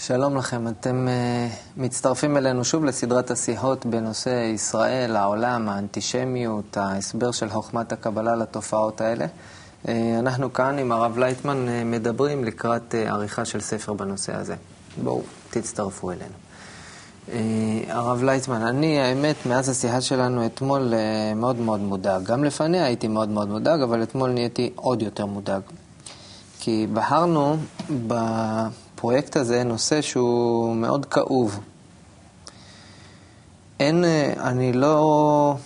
שלום לכם, אתם uh, מצטרפים אלינו שוב לסדרת השיחות בנושא ישראל, העולם, האנטישמיות, ההסבר של חוכמת הקבלה לתופעות האלה. Uh, אנחנו כאן עם הרב לייטמן uh, מדברים לקראת uh, עריכה של ספר בנושא הזה. בואו, תצטרפו אלינו. Uh, הרב לייטמן, אני, האמת, מאז השיחה שלנו אתמול uh, מאוד מאוד מודאג. גם לפניה הייתי מאוד מאוד מודאג, אבל אתמול נהייתי עוד יותר מודאג. כי בחרנו בפרויקט הזה נושא שהוא מאוד כאוב. אין, אני לא,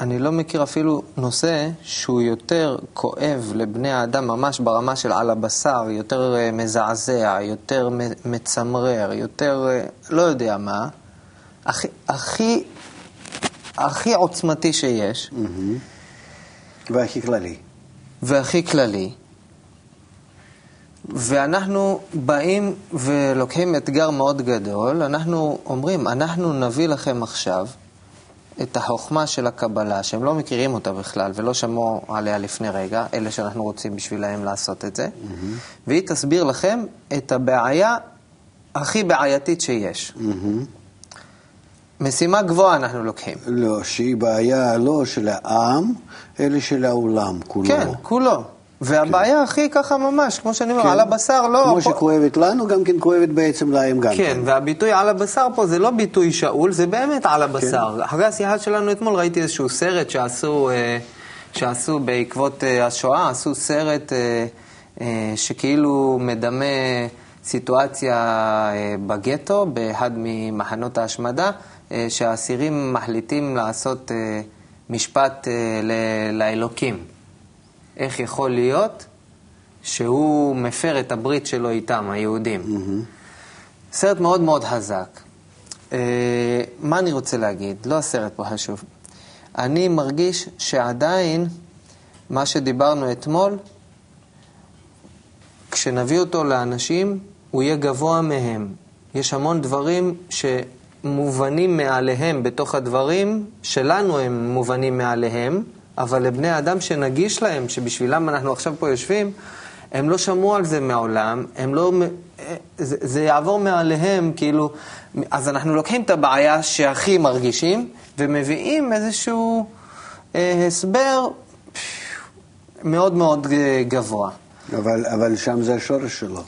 אני לא מכיר אפילו נושא שהוא יותר כואב לבני האדם ממש ברמה של על הבשר, יותר מזעזע, יותר מצמרר, יותר לא יודע מה, הכי, הכי, הכי עוצמתי שיש. Mm-hmm. והכי כללי. והכי כללי. ואנחנו באים ולוקחים אתגר מאוד גדול, אנחנו אומרים, אנחנו נביא לכם עכשיו את החוכמה של הקבלה, שהם לא מכירים אותה בכלל ולא שמעו עליה לפני רגע, אלה שאנחנו רוצים בשבילהם לעשות את זה, mm-hmm. והיא תסביר לכם את הבעיה הכי בעייתית שיש. Mm-hmm. משימה גבוהה אנחנו לוקחים. לא, שהיא בעיה לא של העם, אלא של העולם כולו. כן, כולו. והבעיה כן. הכי ככה ממש, כמו שאני אומר, כן. על הבשר לא... כמו פה... שכואבת לנו, גם כן כואבת בעצם להם גם כן. כן, והביטוי על הבשר פה זה לא ביטוי שאול, זה באמת על הבשר. כן. אחרי השיחה שלנו אתמול ראיתי איזשהו סרט שעשו, אה, שעשו בעקבות אה, השואה, עשו סרט אה, שכאילו מדמה סיטואציה בגטו, באחד ממחנות ההשמדה, שהאסירים מחליטים לעשות משפט לאלוקים. איך יכול להיות שהוא מפר את הברית שלו איתם, היהודים. Mm-hmm. סרט מאוד מאוד חזק. אה, מה אני רוצה להגיד? לא הסרט פה חשוב. אני מרגיש שעדיין מה שדיברנו אתמול, כשנביא אותו לאנשים, הוא יהיה גבוה מהם. יש המון דברים שמובנים מעליהם בתוך הדברים שלנו הם מובנים מעליהם. אבל לבני האדם שנגיש להם, שבשבילם אנחנו עכשיו פה יושבים, הם לא שמעו על זה מעולם, הם לא... זה, זה יעבור מעליהם, כאילו... אז אנחנו לוקחים את הבעיה שהכי מרגישים, ומביאים איזשהו אה, הסבר מאוד מאוד גבוה. אבל, אבל שם זה השורש שלו.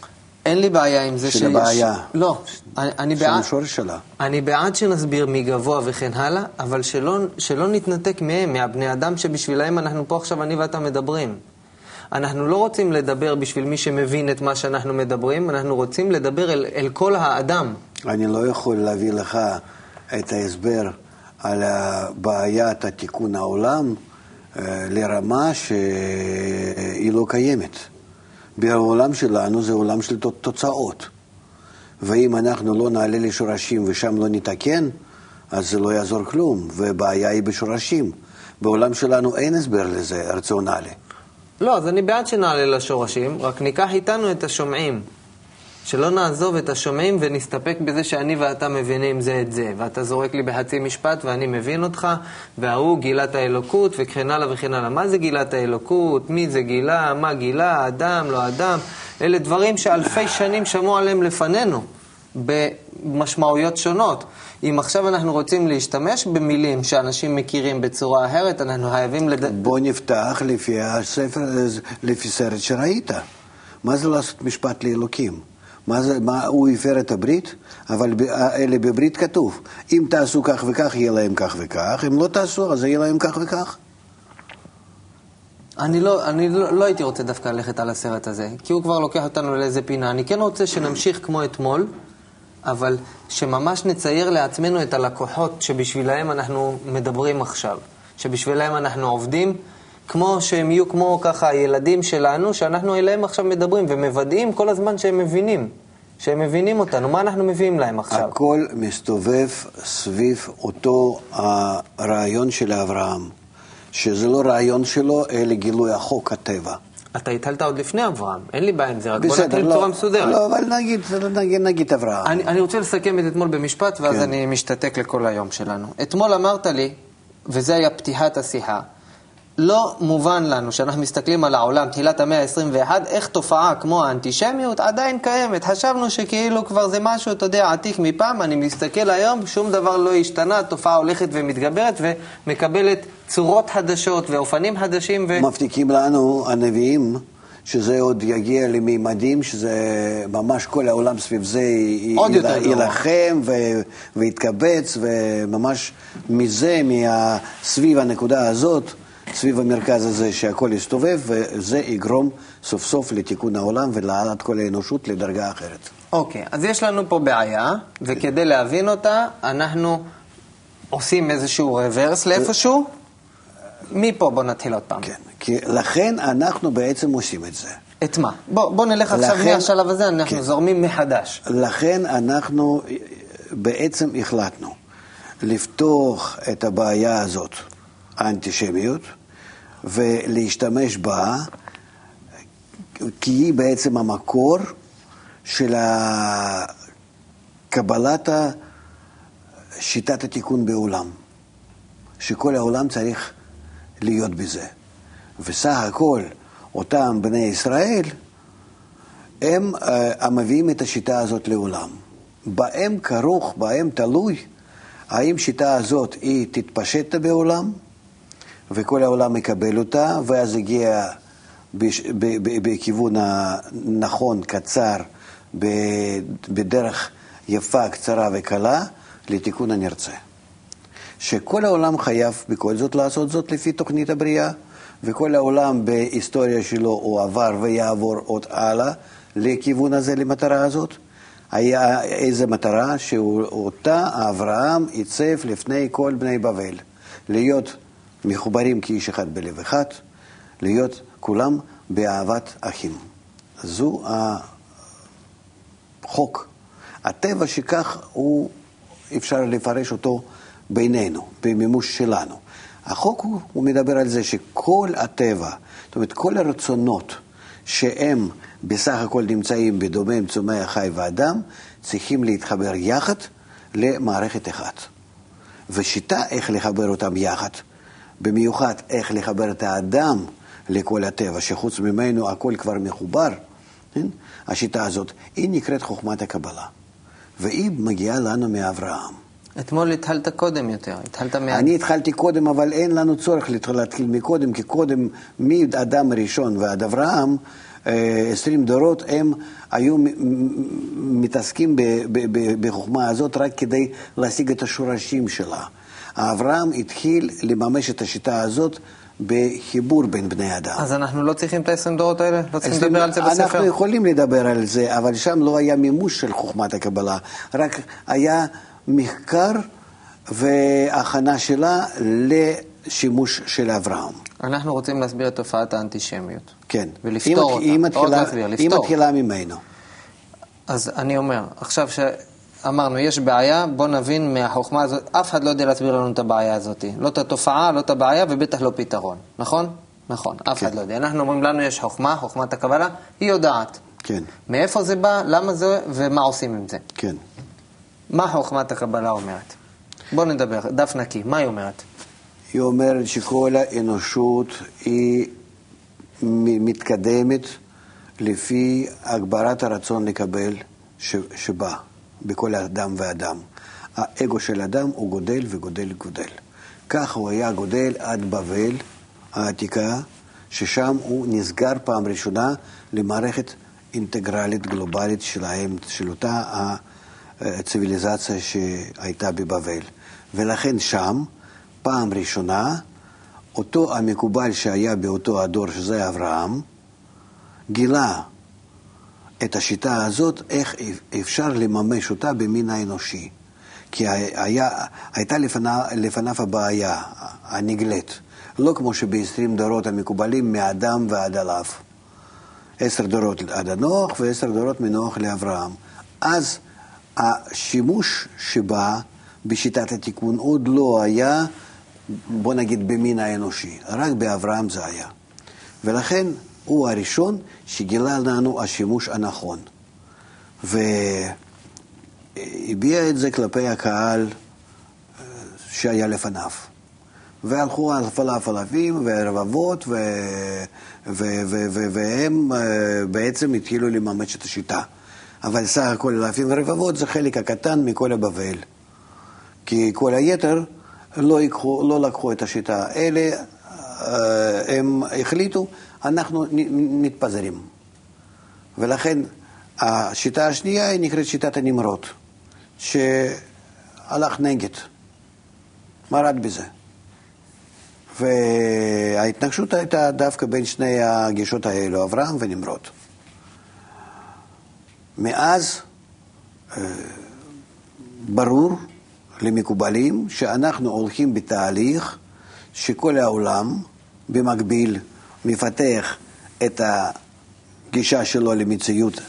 אין לי בעיה עם זה שיש... של הבעיה. לא, אני, אני בעד... של השורש שלה. אני בעד שנסביר מגבוה וכן הלאה, אבל שלא, שלא נתנתק מהם, מהבני אדם שבשבילם אנחנו פה עכשיו, אני ואתה מדברים. אנחנו לא רוצים לדבר בשביל מי שמבין את מה שאנחנו מדברים, אנחנו רוצים לדבר אל, אל כל האדם. אני לא יכול להביא לך את ההסבר על בעיית התיקון העולם אה, לרמה שהיא לא קיימת. בעולם שלנו זה עולם של תוצאות. ואם אנחנו לא נעלה לשורשים ושם לא נתקן, אז זה לא יעזור כלום, ובעיה היא בשורשים. בעולם שלנו אין הסבר לזה, רציונלי. לא, אז אני בעד שנעלה לשורשים, רק ניקח איתנו את השומעים. שלא נעזוב את השומעים ונסתפק בזה שאני ואתה מבינים זה את זה. ואתה זורק לי בחצי משפט ואני מבין אותך, וההוא גילה את האלוקות וכן הלאה וכן הלאה. מה זה גילת האלוקות? מי זה גילה? מה גילה? אדם? לא אדם? אלה דברים שאלפי שנים שמעו עליהם לפנינו, במשמעויות שונות. אם עכשיו אנחנו רוצים להשתמש במילים שאנשים מכירים בצורה אחרת, אנחנו חייבים לד... בוא נפתח לפי הספר, לפי סרט שראית. מה זה לעשות משפט לאלוקים? מה זה, מה, הוא הפר את הברית, אבל אלה בברית כתוב, אם תעשו כך וכך, יהיה להם כך וכך, אם לא תעשו, אז יהיה להם כך וכך. אני לא, אני לא, לא הייתי רוצה דווקא ללכת על הסרט הזה, כי הוא כבר לוקח אותנו לאיזה פינה. אני כן רוצה שנמשיך כמו אתמול, אבל שממש נצייר לעצמנו את הלקוחות שבשבילהם אנחנו מדברים עכשיו, שבשבילהם אנחנו עובדים. כמו שהם יהיו כמו ככה הילדים שלנו, שאנחנו אליהם עכשיו מדברים ומוודאים כל הזמן שהם מבינים, שהם מבינים אותנו. מה אנחנו מביאים להם עכשיו? הכל מסתובב סביב אותו הרעיון של אברהם, שזה לא רעיון שלו, אלא גילוי החוק הטבע. אתה הטלת עוד לפני אברהם, אין לי בעיה עם זה, רק בוא נתחיל בצורה לא, מסודרת. לא, אבל נגיד, נגיד, נגיד אברהם. אני, אני רוצה לסכם את אתמול במשפט, ואז כן. אני משתתק לכל היום שלנו. אתמול אמרת לי, וזה היה פתיחת השיחה, לא מובן לנו, כשאנחנו מסתכלים על העולם, תחילת המאה ה-21, איך תופעה כמו האנטישמיות עדיין קיימת. חשבנו שכאילו כבר זה משהו, אתה יודע, עתיק מפעם, אני מסתכל היום, שום דבר לא השתנה, התופעה הולכת ומתגברת ומקבלת צורות חדשות ואופנים חדשים. ו... מבטיחים לנו הנביאים שזה עוד יגיע למימדים, שזה ממש כל העולם סביב זה. יילחם ו- ויתקבץ, וממש מזה, מה- סביב הנקודה הזאת, סביב המרכז הזה שהכל יסתובב, וזה יגרום סוף סוף לתיקון העולם ולהעלאת כל האנושות לדרגה אחרת. אוקיי, אז יש לנו פה בעיה, וכדי להבין אותה, אנחנו עושים איזשהו רוורס לאיפשהו. מפה בוא נתחיל עוד פעם. כן, כי לכן אנחנו בעצם עושים את זה. את מה? בוא, בוא נלך עכשיו לכן- מהשלב הזה, אנחנו כן. זורמים מחדש. לכן אנחנו בעצם החלטנו לפתוח את הבעיה הזאת, האנטישמיות, ולהשתמש בה, כי היא בעצם המקור של קבלת שיטת התיקון בעולם, שכל העולם צריך להיות בזה. וסך הכל, אותם בני ישראל, הם uh, המביאים את השיטה הזאת לעולם. בהם כרוך, בהם תלוי, האם שיטה הזאת היא תתפשט בעולם, וכל העולם יקבל אותה, ואז הגיע בש, בכיוון הנכון, קצר, בדרך יפה, קצרה וקלה, לתיקון הנרצה. שכל העולם חייב בכל זאת לעשות זאת לפי תוכנית הבריאה, וכל העולם בהיסטוריה שלו הוא עבר ויעבור עוד הלאה לכיוון הזה, למטרה הזאת. היה איזו מטרה שאותה אברהם עיצב לפני כל בני בבל, להיות מחוברים כאיש אחד בלב אחד, להיות כולם באהבת אחים. זו החוק. הטבע שכך הוא, אפשר לפרש אותו בינינו, במימוש שלנו. החוק הוא, הוא מדבר על זה שכל הטבע, זאת אומרת כל הרצונות שהם בסך הכל נמצאים בדומם, צומח, חי ואדם, צריכים להתחבר יחד למערכת אחת. ושיטה איך לחבר אותם יחד, במיוחד איך לחבר את האדם לכל הטבע, שחוץ ממנו הכל כבר מחובר, כן? השיטה הזאת, היא נקראת חוכמת הקבלה, והיא מגיעה לנו מאברהם. אתמול התחלת קודם יותר, התחלת מה... אני התחלתי קודם, אבל אין לנו צורך להתחיל- מקודם, כי קודם, מאדם הראשון ועד אברהם, אה, עשרים דורות, הם היו מתעסקים בחוכמה הזאת רק כדי להשיג את השורשים שלה. אברהם התחיל לממש את השיטה הזאת בחיבור בין בני אדם. אז אנחנו לא צריכים את ה-20 דורות האלה? לא צריכים לדבר על זה בספר? אנחנו יכולים לדבר על זה, אבל שם לא היה מימוש של חוכמת הקבלה, רק היה מחקר והכנה שלה לשימוש של אברהם. אנחנו רוצים להסביר את תופעת האנטישמיות. כן. ולפתור מת- אותה. היא לא מתחילה- לפתור. מתחילה ממנו. אז אני אומר, עכשיו שאמרנו, יש בעיה, בוא נבין מהחוכמה הזאת, אף אחד לא יודע להסביר לנו את הבעיה הזאת. לא את התופעה, לא את הבעיה, ובטח לא פתרון. נכון? נכון, אף אחד כן. לא יודע. אנחנו אומרים, לנו יש חוכמה, חוכמת הקבלה, היא יודעת. כן, מאיפה זה בא, למה זה, ומה עושים עם זה. כן. מה חוכמת הקבלה אומרת? בוא נדבר, דף נקי, מה היא אומרת? היא אומרת שכל האנושות היא מתקדמת לפי הגברת הרצון לקבל ש- שבא בכל אדם ואדם. האגו של אדם הוא גודל וגודל וגודל. כך הוא היה גודל עד בבל העתיקה, ששם הוא נסגר פעם ראשונה למערכת אינטגרלית גלובלית שלהם, של אותה הציוויליזציה שהייתה בבבל. ולכן שם, פעם ראשונה, אותו המקובל שהיה באותו הדור, שזה אברהם, גילה את השיטה הזאת, איך אפשר לממש אותה במין האנושי. כי היה, הייתה לפניו, לפניו הבעיה הנגלית, לא כמו שב-20 דורות המקובלים מאדם ועד עליו. עשר דורות עד הנוח ועשר דורות מנוח לאברהם. אז השימוש שבא בשיטת התיקון עוד לא היה, בוא נגיד, במין האנושי, רק באברהם זה היה. ולכן הוא הראשון שגילה לנו השימוש הנכון. והביע את זה כלפי הקהל אה, שהיה לפניו. והלכו על פלאפלפים ורבבות, ו... ו... ו... ו... והם אה, בעצם התחילו לממש את השיטה. אבל סך הכל אלפים ורבבות זה חלק הקטן מכל הבבל. כי כל היתר לא, יקחו, לא לקחו את השיטה. אלה, אה, הם החליטו, אנחנו מתפזרים. ולכן השיטה השנייה היא נקראת שיטת הנמרות, שהלך נגד, מרד בזה. וההתנגשות הייתה דווקא בין שני הגישות האלו, אברהם ונמרוד. מאז אה, ברור למקובלים שאנחנו הולכים בתהליך שכל העולם במקביל מפתח את הגישה שלו למציאות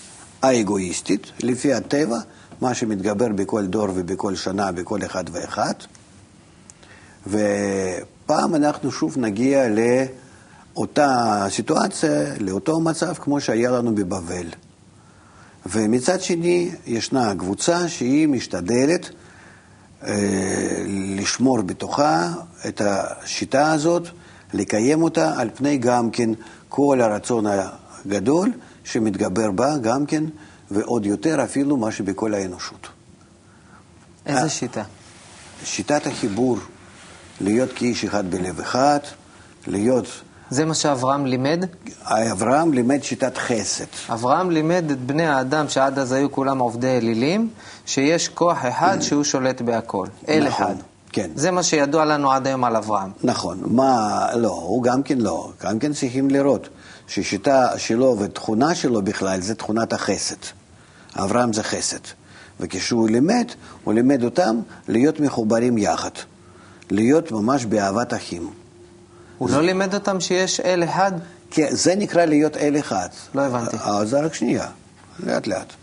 האגואיסטית, לפי הטבע, מה שמתגבר בכל דור ובכל שנה, בכל אחד ואחד. ופעם אנחנו שוב נגיע לאותה סיטואציה, לאותו מצב כמו שהיה לנו בבבל. ומצד שני, ישנה קבוצה שהיא משתדלת אה, לשמור בתוכה את השיטה הזאת, לקיים אותה על פני גם כן כל הרצון הגדול שמתגבר בה גם כן, ועוד יותר אפילו מה שבכל האנושות. איזה שיטה? שיטת החיבור, להיות כאיש אחד בלב אחד, להיות זה מה שאברהם לימד? אברהם לימד שיטת חסד. אברהם לימד את בני האדם, שעד אז היו כולם עובדי אלילים, שיש כוח אחד שהוא שולט בהכל. אל נכון, אחד. כן. זה מה שידוע לנו עד היום על אברהם. נכון. מה, לא, הוא גם כן לא. גם כן צריכים לראות ששיטה שלו ותכונה שלו בכלל זה תכונת החסד. אברהם זה חסד. וכשהוא לימד, הוא לימד אותם להיות מחוברים יחד. להיות ממש באהבת אחים. הוא לא לימד אותם שיש אל אחד? כן, זה נקרא להיות אל אחד. לא הבנתי. אה, זה רק שנייה, לאט לאט.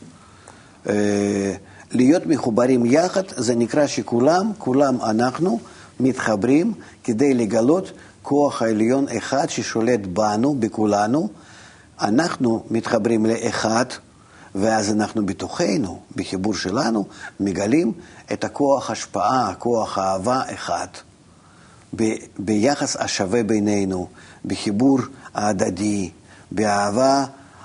אה, להיות מחוברים יחד, זה נקרא שכולם, כולם אנחנו, מתחברים כדי לגלות כוח העליון אחד ששולט בנו, בכולנו. אנחנו מתחברים לאחד, ואז אנחנו בתוכנו, בחיבור שלנו, מגלים את הכוח השפעה, כוח האהבה אחד. ב, ביחס השווה בינינו, בחיבור ההדדי, באהבה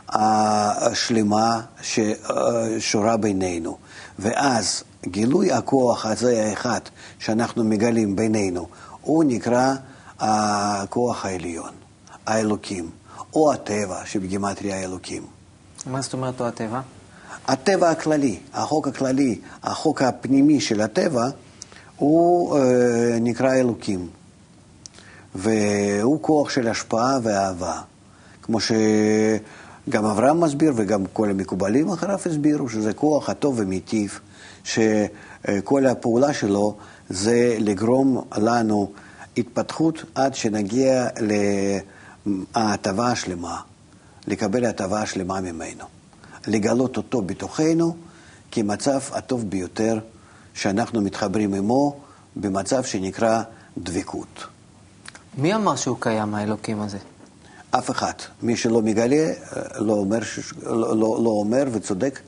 השלמה ששורה בינינו. ואז גילוי הכוח הזה האחד שאנחנו מגלים בינינו, הוא נקרא הכוח העליון, האלוקים, או הטבע שבגימטריה האלוקים. מה זאת אומרת או הטבע? הטבע הכללי, החוק הכללי, החוק הפנימי של הטבע, הוא אה, נקרא אלוקים, והוא כוח של השפעה ואהבה, כמו שגם אברהם מסביר וגם כל המקובלים אחריו הסבירו, שזה כוח הטוב ומיטיב, שכל הפעולה שלו זה לגרום לנו התפתחות עד שנגיע להטבה השלמה, לקבל הטבה השלמה ממנו, לגלות אותו בתוכנו כמצב הטוב ביותר. שאנחנו מתחברים עמו במצב שנקרא דבקות. מי אמר שהוא קיים, האלוקים הזה? אף אחד. מי שלא מגלה, אה, לא אומר, לא, לא, לא אומר וצודק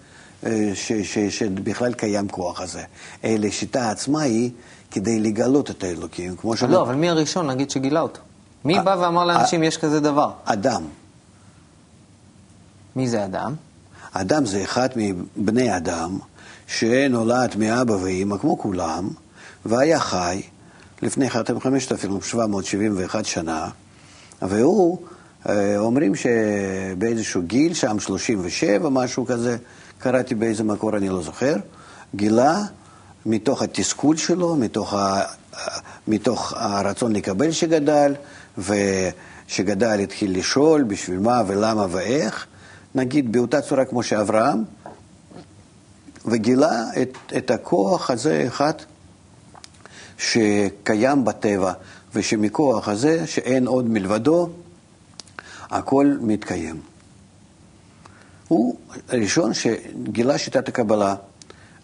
אה, ש, ש, שבכלל קיים כוח הזה. אלא שיטה עצמה היא כדי לגלות את האלוקים, כמו שאנחנו... לא, אבל מי הראשון, נגיד, שגילה אותו? מי בא ואמר לאנשים, יש כזה דבר? אדם. מי זה אדם? אדם זה אחד מבני אדם. שנולד מאבא ואימא כמו כולם, והיה חי לפני 5,771 שנה, והוא, אה, אומרים שבאיזשהו גיל, שם 37, משהו כזה, קראתי באיזה מקור, אני לא זוכר, גילה מתוך התסכול שלו, מתוך, ה, מתוך הרצון לקבל שגדל, ושגדל התחיל לשאול בשביל מה ולמה ואיך, נגיד באותה צורה כמו שאברהם, וגילה את, את הכוח הזה אחד שקיים בטבע, ושמכוח הזה, שאין עוד מלבדו, הכל מתקיים. הוא הראשון שגילה שיטת הקבלה.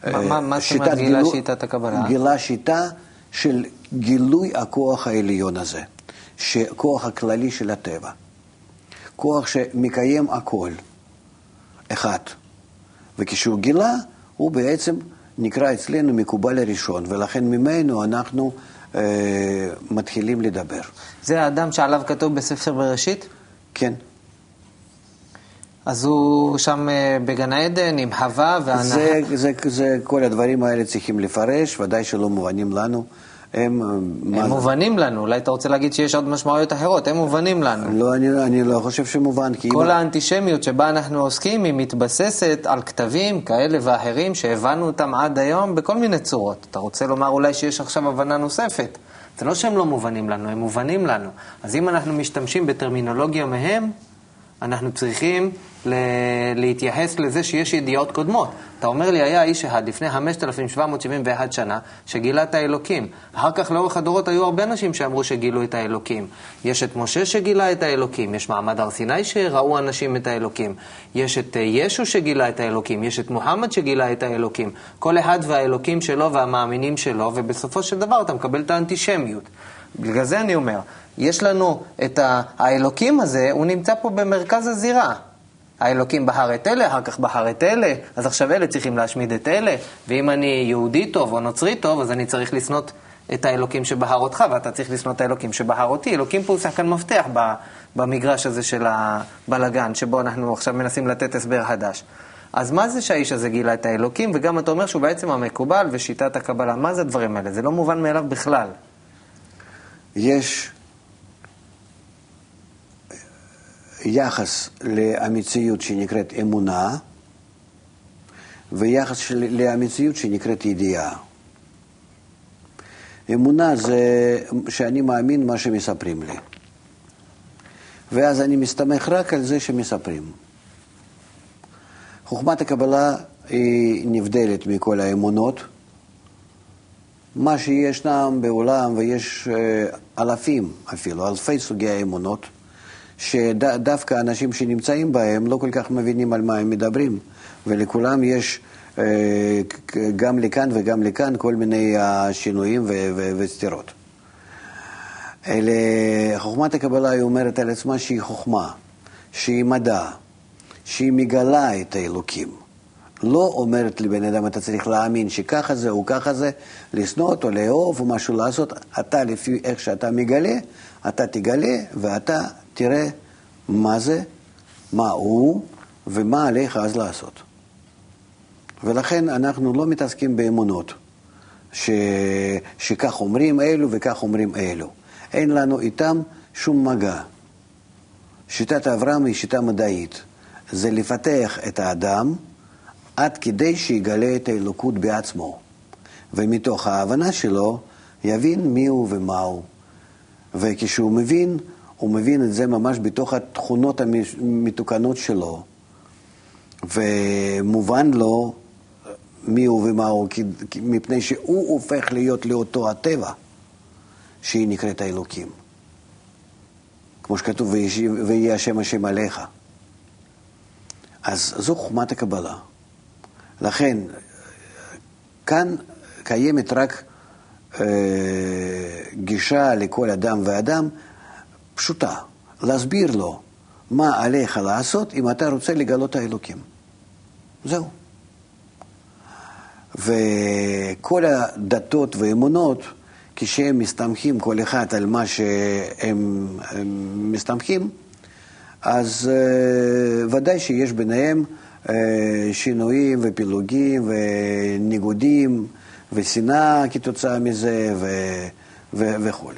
מה זאת אומרת גילה שיטת הקבלה? גילה שיטה של גילוי הכוח העליון הזה, כוח הכללי של הטבע. כוח שמקיים הכל, אחד. וכשהוא גילה, הוא בעצם נקרא אצלנו מקובל הראשון, ולכן ממנו אנחנו אה, מתחילים לדבר. זה האדם שעליו כתוב בספר בראשית? כן. אז הוא שם אה, בגן העדן עם חווה והנהר. זה, זה, זה, כל הדברים האלה צריכים לפרש, ודאי שלא מובנים לנו. הם, מה הם זה? מובנים לנו, אולי אתה רוצה להגיד שיש עוד משמעויות אחרות, הם מובנים לנו. לא, אני, אני לא חושב שמובן, כי כל אם... האנטישמיות שבה אנחנו עוסקים היא מתבססת על כתבים כאלה ואחרים שהבנו אותם עד היום בכל מיני צורות. אתה רוצה לומר אולי שיש עכשיו הבנה נוספת. זה לא שהם לא מובנים לנו, הם מובנים לנו. אז אם אנחנו משתמשים בטרמינולוגיה מהם, אנחנו צריכים ל- להתייחס לזה שיש ידיעות קודמות. אתה אומר לי, היה איש אחד לפני 5,771 שנה שגילה את האלוקים. אחר כך לאורך הדורות היו הרבה אנשים שאמרו שגילו את האלוקים. יש את משה שגילה את האלוקים, יש מעמד הר סיני שראו אנשים את האלוקים, יש את אה, ישו שגילה את האלוקים, יש את מוחמד שגילה את האלוקים. כל אחד והאלוקים שלו והמאמינים שלו, ובסופו של דבר אתה מקבל את האנטישמיות. בגלל זה אני אומר, יש לנו את ה- האלוקים הזה, הוא נמצא פה במרכז הזירה. האלוקים בחר את אלה, אחר כך בחר את אלה, אז עכשיו אלה צריכים להשמיד את אלה, ואם אני יהודי טוב או נוצרי טוב, אז אני צריך לשנוא את האלוקים שבחר אותך, ואתה צריך לשנוא את האלוקים שבחר אותי. אלוקים פה הוא שחקן מפתח במגרש הזה של הבלגן, שבו אנחנו עכשיו מנסים לתת הסבר חדש. אז מה זה שהאיש הזה גילה את האלוקים, וגם אתה אומר שהוא בעצם המקובל ושיטת הקבלה, מה זה הדברים האלה? זה לא מובן מאליו בכלל. יש יחס למציאות שנקראת אמונה, ויחס של, למציאות שנקראת ידיעה. אמונה זה שאני מאמין מה שמספרים לי. ואז אני מסתמך רק על זה שמספרים. חוכמת הקבלה היא נבדלת מכל האמונות. מה שישנם בעולם, ויש אה, אלפים אפילו, אלפי סוגי האמונות, שדווקא אנשים שנמצאים בהם לא כל כך מבינים על מה הם מדברים, ולכולם יש אה, גם לכאן וגם לכאן כל מיני שינויים וסתירות. אלה, חוכמת הקבלה היא אומרת על עצמה שהיא חוכמה, שהיא מדע, שהיא מגלה את האלוקים. לא אומרת לבן אדם, אתה צריך להאמין שככה זה או ככה זה, לשנוא אותו, לאהוב או משהו לעשות. אתה, לפי איך שאתה מגלה, אתה תגלה ואתה תראה מה זה, מה הוא ומה עליך אז לעשות. ולכן אנחנו לא מתעסקים באמונות, ש... שכך אומרים אלו וכך אומרים אלו. אין לנו איתם שום מגע. שיטת אברהם היא שיטה מדעית. זה לפתח את האדם עד כדי שיגלה את האלוקות בעצמו. ומתוך ההבנה שלו יבין מיהו ומהו. וכשהוא מבין, הוא מבין את זה ממש בתוך התכונות המתוקנות שלו. ומובן לו מיהו ומהו, מפני שהוא הופך להיות לאותו הטבע שהיא נקראת האלוקים. כמו שכתוב, "וישי- ויהי השם השם עליך. אז זו חוכמת הקבלה. לכן, כאן קיימת רק אה, גישה לכל אדם ואדם פשוטה, להסביר לו מה עליך לעשות אם אתה רוצה לגלות האלוקים. זהו. וכל הדתות ואמונות, כשהם מסתמכים כל אחד על מה שהם הם מסתמכים, אז uh, ודאי שיש ביניהם uh, שינויים ופילוגים וניגודים ושנאה כתוצאה מזה ו, ו, וכו'.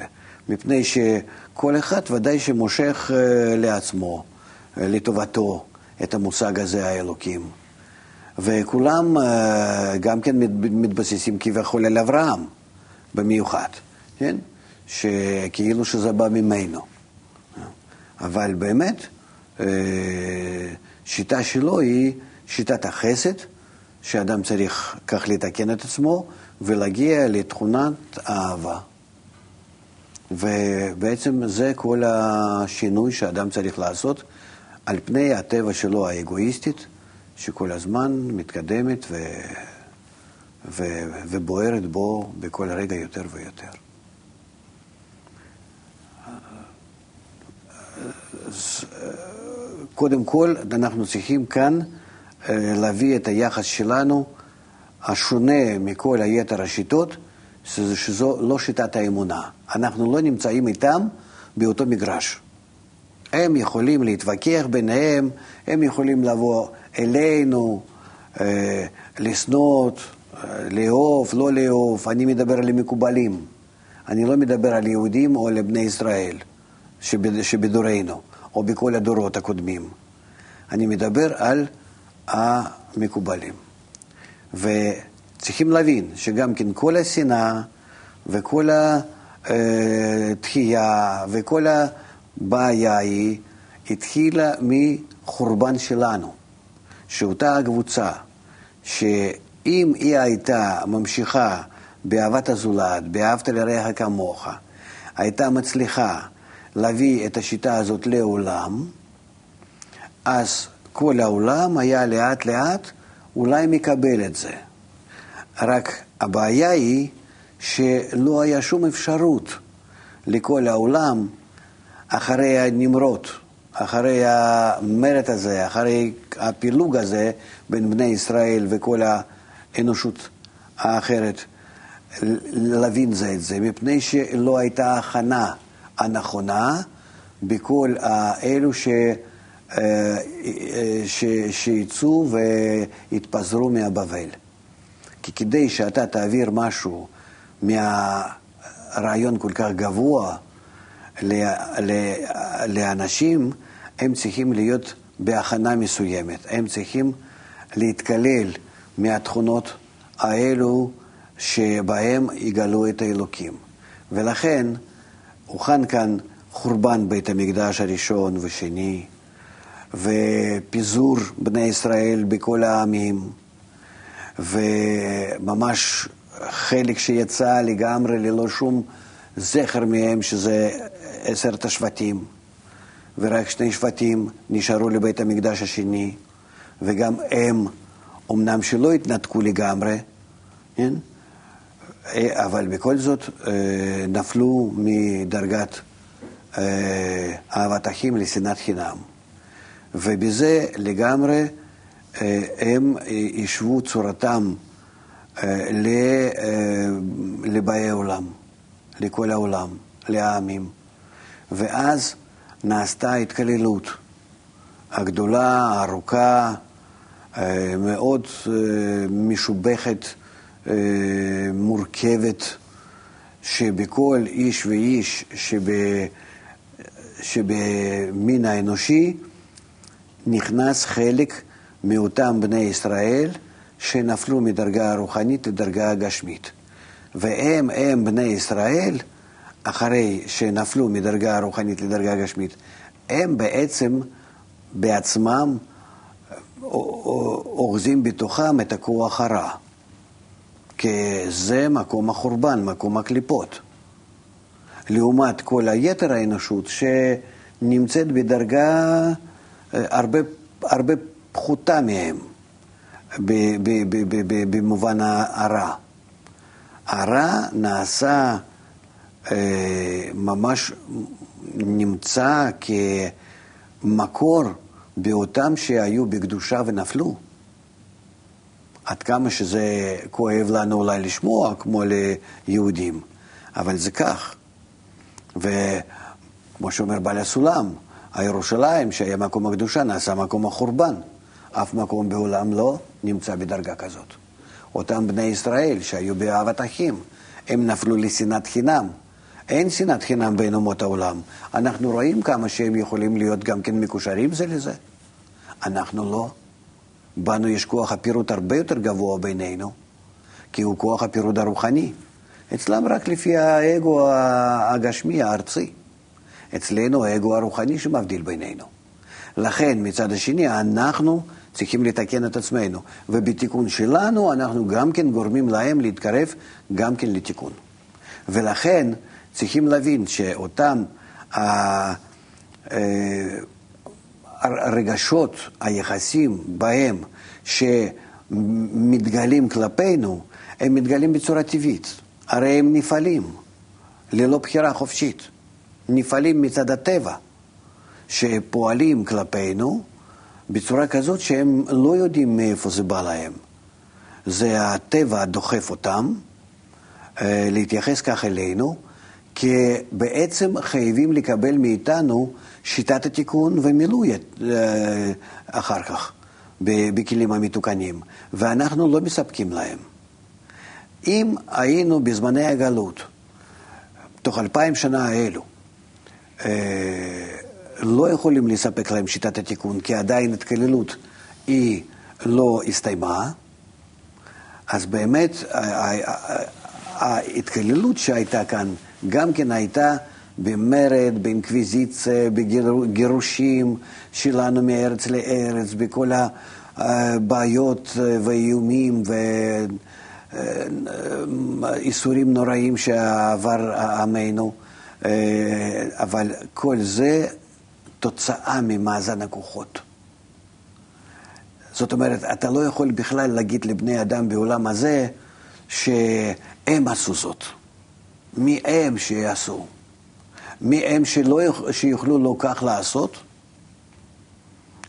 מפני שכל אחד ודאי שמושך uh, לעצמו, uh, לטובתו, את המושג הזה, האלוקים. וכולם גם כן מת- מתבססים כביכול על אברהם במיוחד, כן? שכאילו שזה בא ממנו. אבל באמת, שיטה שלו היא שיטת החסד, שאדם צריך כך לתקן את עצמו ולהגיע לתכונת האהבה. ובעצם זה כל השינוי שאדם צריך לעשות על פני הטבע שלו האגואיסטית, שכל הזמן מתקדמת ו... ו... ובוערת בו בכל רגע יותר ויותר. קודם כל, אנחנו צריכים כאן אה, להביא את היחס שלנו, השונה מכל היתר השיטות, שזו, שזו לא שיטת האמונה. אנחנו לא נמצאים איתם באותו מגרש. הם יכולים להתווכח ביניהם, הם יכולים לבוא אלינו, אה, לשנות, אה, לאהוב, לא לאהוב. אני מדבר על המקובלים. אני לא מדבר על יהודים או על בני ישראל שבד, שבדורנו, או בכל הדורות הקודמים. אני מדבר על המקובלים. וצריכים להבין שגם כן כל השנאה וכל התחייה וכל הבעיה היא התחילה מחורבן שלנו, שאותה הקבוצה, שאם היא הייתה ממשיכה באהבת הזולת, באהבת לרעך כמוך, הייתה מצליחה להביא את השיטה הזאת לעולם, אז כל העולם היה לאט לאט אולי מקבל את זה. רק הבעיה היא שלא היה שום אפשרות לכל העולם אחרי הנמרות, אחרי המרד הזה, אחרי הפילוג הזה בין בני ישראל וכל האנושות האחרת, להבין זה את זה, מפני שלא הייתה הכנה הנכונה בכל האלו ש... אה, שיצאו והתפזרו מהבבל. כי כדי שאתה תעביר משהו מהרעיון כל כך גבוה לאנשים, הם צריכים להיות בהכנה מסוימת, הם צריכים להתקלל מהתכונות האלו שבהם יגלו את האלוקים. ולכן הוכן כאן חורבן בית המקדש הראשון ושני, ופיזור בני ישראל בכל העמים, וממש חלק שיצא לגמרי ללא שום זכר מהם, שזה עשרת השבטים, ורק שני שבטים נשארו לבית המקדש השני, וגם הם, אמנם שלא התנתקו לגמרי, כן? אבל בכל זאת אה, נפלו מדרגת אה, אהבת אחים לשנאת חינם. ובזה לגמרי אה, הם ישבו צורתם אה, אה, לבאי העולם, לכל העולם, לעמים. ואז נעשתה התקללות הגדולה, הארוכה, מאוד משובחת, מורכבת, שבכל איש ואיש שב, שבמין האנושי נכנס חלק מאותם בני ישראל שנפלו מדרגה הרוחנית לדרגה הגשמית. והם, הם בני ישראל, אחרי שנפלו מדרגה הרוחנית לדרגה הגשמית, הם בעצם בעצמם אוחזים בתוכם את הכוח הרע. כי זה מקום החורבן, מקום הקליפות. לעומת כל היתר האנושות שנמצאת בדרגה הרבה, הרבה פחותה מהם במובן הרע. הרע נעשה אה, ממש נמצא כמקור באותם שהיו בקדושה ונפלו. עד כמה שזה כואב לנו אולי לשמוע, כמו ליהודים, אבל זה כך. וכמו שאומר בעל הסולם, הירושלים, שהיה מקום הקדושה, נעשה מקום החורבן. אף מקום בעולם לא נמצא בדרגה כזאת. אותם בני ישראל שהיו באהבת אחים, הם נפלו לשנאת חינם. אין שנאת חינם בין אומות העולם. אנחנו רואים כמה שהם יכולים להיות גם כן מקושרים זה לזה. אנחנו לא. בנו יש כוח הפירוט הרבה יותר גבוה בינינו, כי הוא כוח הפירוט הרוחני. אצלם רק לפי האגו הגשמי, הארצי. אצלנו האגו הרוחני שמבדיל בינינו. לכן, מצד השני, אנחנו צריכים לתקן את עצמנו, ובתיקון שלנו אנחנו גם כן גורמים להם להתקרב גם כן לתיקון. ולכן צריכים להבין שאותם אה, הרגשות, היחסים בהם שמתגלים כלפינו, הם מתגלים בצורה טבעית. הרי הם נפעלים ללא בחירה חופשית. נפעלים מצד הטבע, שפועלים כלפינו בצורה כזאת שהם לא יודעים מאיפה זה בא להם. זה הטבע דוחף אותם, אה, להתייחס כך אלינו, כי בעצם חייבים לקבל מאיתנו שיטת התיקון ומילוי אה, אחר כך בכלים המתוקנים, ואנחנו לא מספקים להם. אם היינו בזמני הגלות, תוך אלפיים שנה האלו, לא יכולים לספק להם שיטת התיקון, כי עדיין התקללות היא לא הסתיימה, אז באמת ההתקללות שהייתה כאן גם כן הייתה במרד, באינקוויזיציה, בגירושים שלנו מארץ לארץ, בכל הבעיות והאיומים ואיסורים נוראים שעבר עמנו, אבל כל זה תוצאה ממאזן הכוחות. זאת אומרת, אתה לא יכול בכלל להגיד לבני אדם בעולם הזה שהם עשו זאת. מי הם שיעשו? מי הם שלא, שיוכלו לא כך לעשות?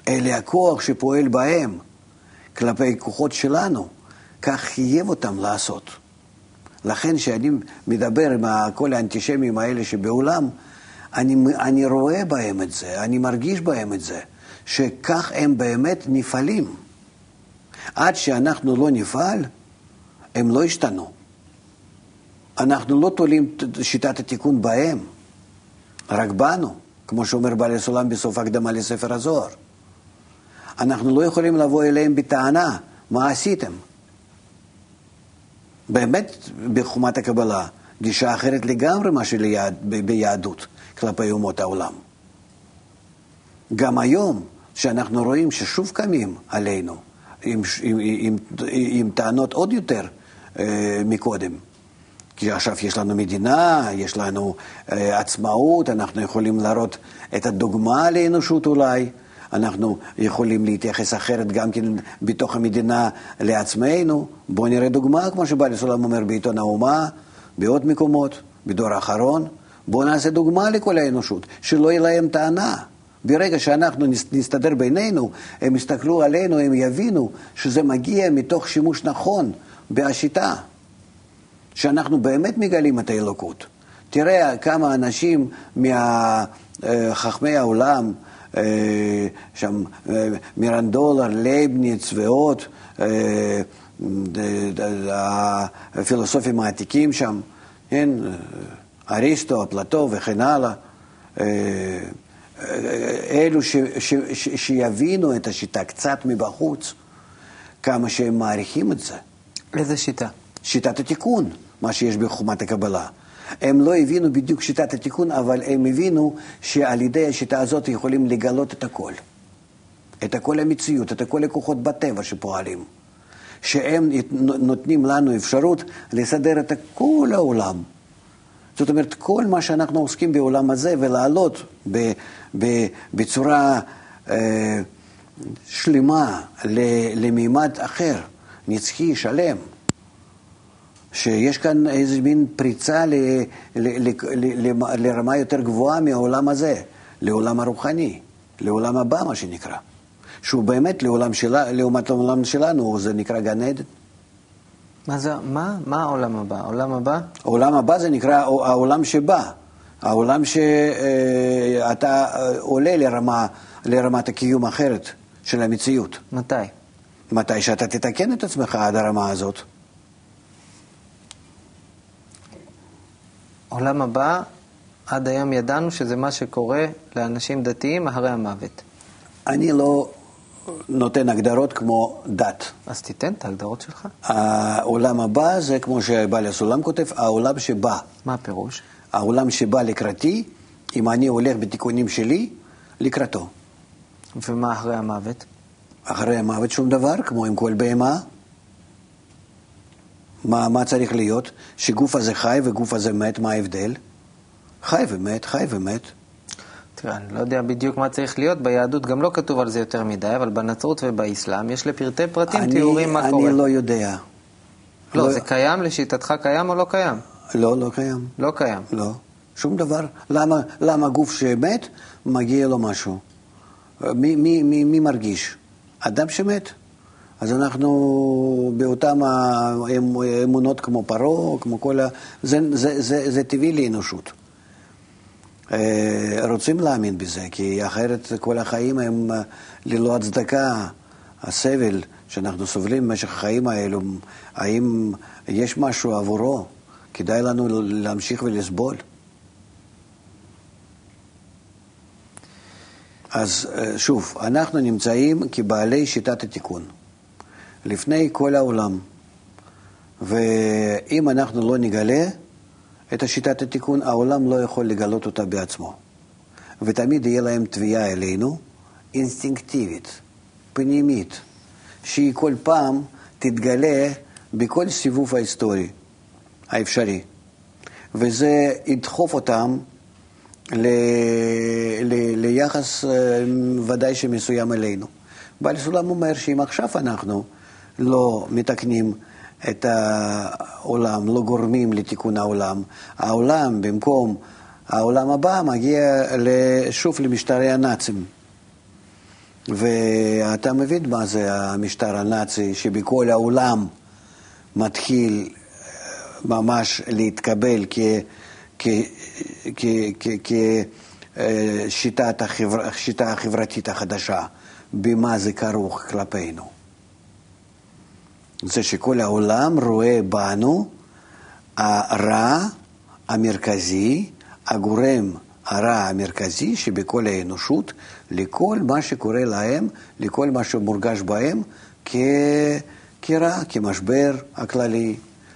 אלה הכוח שפועל בהם כלפי כוחות שלנו, כך חייב אותם לעשות. לכן כשאני מדבר עם כל האנטישמים האלה שבעולם, אני, אני רואה בהם את זה, אני מרגיש בהם את זה. שכך הם באמת נפעלים. עד שאנחנו לא נפעל, הם לא ישתנו. אנחנו לא תולים שיטת התיקון בהם, רק בנו, כמו שאומר בעל הסולם בסוף הקדמה לספר הזוהר. אנחנו לא יכולים לבוא אליהם בטענה, מה עשיתם? באמת, בחומת הקבלה, גישה אחרת לגמרי מה שביהדות כלפי אומות העולם. גם היום, שאנחנו רואים ששוב קמים עלינו עם, עם, עם, עם טענות עוד יותר אה, מקודם. כי עכשיו יש לנו מדינה, יש לנו אה, עצמאות, אנחנו יכולים להראות את הדוגמה לאנושות אולי, אנחנו יכולים להתייחס אחרת גם כן בתוך המדינה לעצמנו. בואו נראה דוגמה, כמו שבעל סולם אומר בעיתון האומה, בעוד מקומות, בדור האחרון. בואו נעשה דוגמה לכל האנושות, שלא יהיה להם טענה. ברגע שאנחנו נסתדר בינינו, הם יסתכלו עלינו, הם יבינו שזה מגיע מתוך שימוש נכון בשיטה, שאנחנו באמת מגלים את האלוקות. תראה כמה אנשים מחכמי העולם, אה, שם אה, מירנדולר, לייבניץ ועוד, אה, הפילוסופים העתיקים שם, כן, אריסטו, אפלטו וכן הלאה. אלו ש, ש, ש, שיבינו את השיטה קצת מבחוץ, כמה שהם מעריכים את זה. איזה שיטה? שיטת התיקון, מה שיש בחומת הקבלה. הם לא הבינו בדיוק שיטת התיקון, אבל הם הבינו שעל ידי השיטה הזאת יכולים לגלות את הכל. את הכל המציאות, את הכל הכוחות בטבע שפועלים. שהם נותנים לנו אפשרות לסדר את כל העולם. זאת אומרת, כל מה שאנחנו עוסקים בעולם הזה ולעלות ב, ב, בצורה אה, שלמה למימד אחר, נצחי, שלם, שיש כאן איזה מין פריצה ל, ל, ל, ל, ל, לרמה יותר גבוהה מהעולם הזה, לעולם הרוחני, לעולם הבא, מה שנקרא. שהוא באמת לעולם שלה, לעומת העולם שלנו, זה נקרא גן עדן. מה זה, מה, מה העולם הבא? העולם הבא? העולם הבא זה נקרא העולם שבא. העולם שאתה אה, עולה לרמה, לרמת הקיום אחרת של המציאות. מתי? מתי שאתה תתקן את עצמך עד הרמה הזאת. עולם הבא, עד היום ידענו שזה מה שקורה לאנשים דתיים אחרי המוות. אני לא נותן הגדרות כמו דת. אז תיתן את ההגדרות שלך. העולם הבא זה כמו שבעל הסולם כותב, העולם שבא. מה הפירוש? העולם שבא לקראתי, אם אני הולך בתיקונים שלי, לקראתו. ומה אחרי המוות? אחרי המוות שום דבר, כמו עם כל בהמה. מה, מה צריך להיות? שגוף הזה חי וגוף הזה מת, מה ההבדל? חי ומת, חי ומת. תראה, אני לא יודע בדיוק מה צריך להיות, ביהדות גם לא כתוב על זה יותר מדי, אבל בנצרות ובאסלאם יש לפרטי פרטים אני, תיאורים מה אני קורה. אני לא יודע. לא, לא, זה קיים לשיטתך קיים או לא קיים? לא, לא קיים. לא קיים. לא, שום דבר. למה, למה גוף שמת, מגיע לו משהו? מי, מי, מי, מי מרגיש? אדם שמת. אז אנחנו באותן אמונות כמו פרעה, כמו כל ה... זה, זה, זה, זה טבעי לאנושות. אה, רוצים להאמין בזה, כי אחרת כל החיים הם אה, ללא הצדקה. הסבל שאנחנו סובלים במשך החיים האלו, האם יש משהו עבורו? כדאי לנו להמשיך ולסבול. אז אה, שוב, אנחנו נמצאים כבעלי שיטת התיקון, לפני כל העולם. ואם אנחנו לא נגלה את השיטת התיקון, העולם לא יכול לגלות אותה בעצמו. ותמיד יהיה להם תביעה אלינו, אינסטינקטיבית, פנימית, שהיא כל פעם תתגלה בכל סיבוב ההיסטורי האפשרי. וזה ידחוף אותם ל, ל, ליחס אה, ודאי שמסוים אלינו. בעל סולם אומר שאם עכשיו אנחנו לא מתקנים את העולם, לא גורמים לתיקון העולם, העולם במקום העולם הבא מגיע שוב למשטרי הנאצים. ואתה מבין מה זה המשטר הנאצי שבכל העולם מתחיל ממש להתקבל. כשיטה החבר... החברתית החדשה, במה זה כרוך כלפינו. זה שכל העולם רואה בנו הרע המרכזי, הגורם הרע המרכזי שבכל האנושות, לכל מה שקורה להם, לכל מה שמורגש בהם כ... כרע, כמשבר הכללי.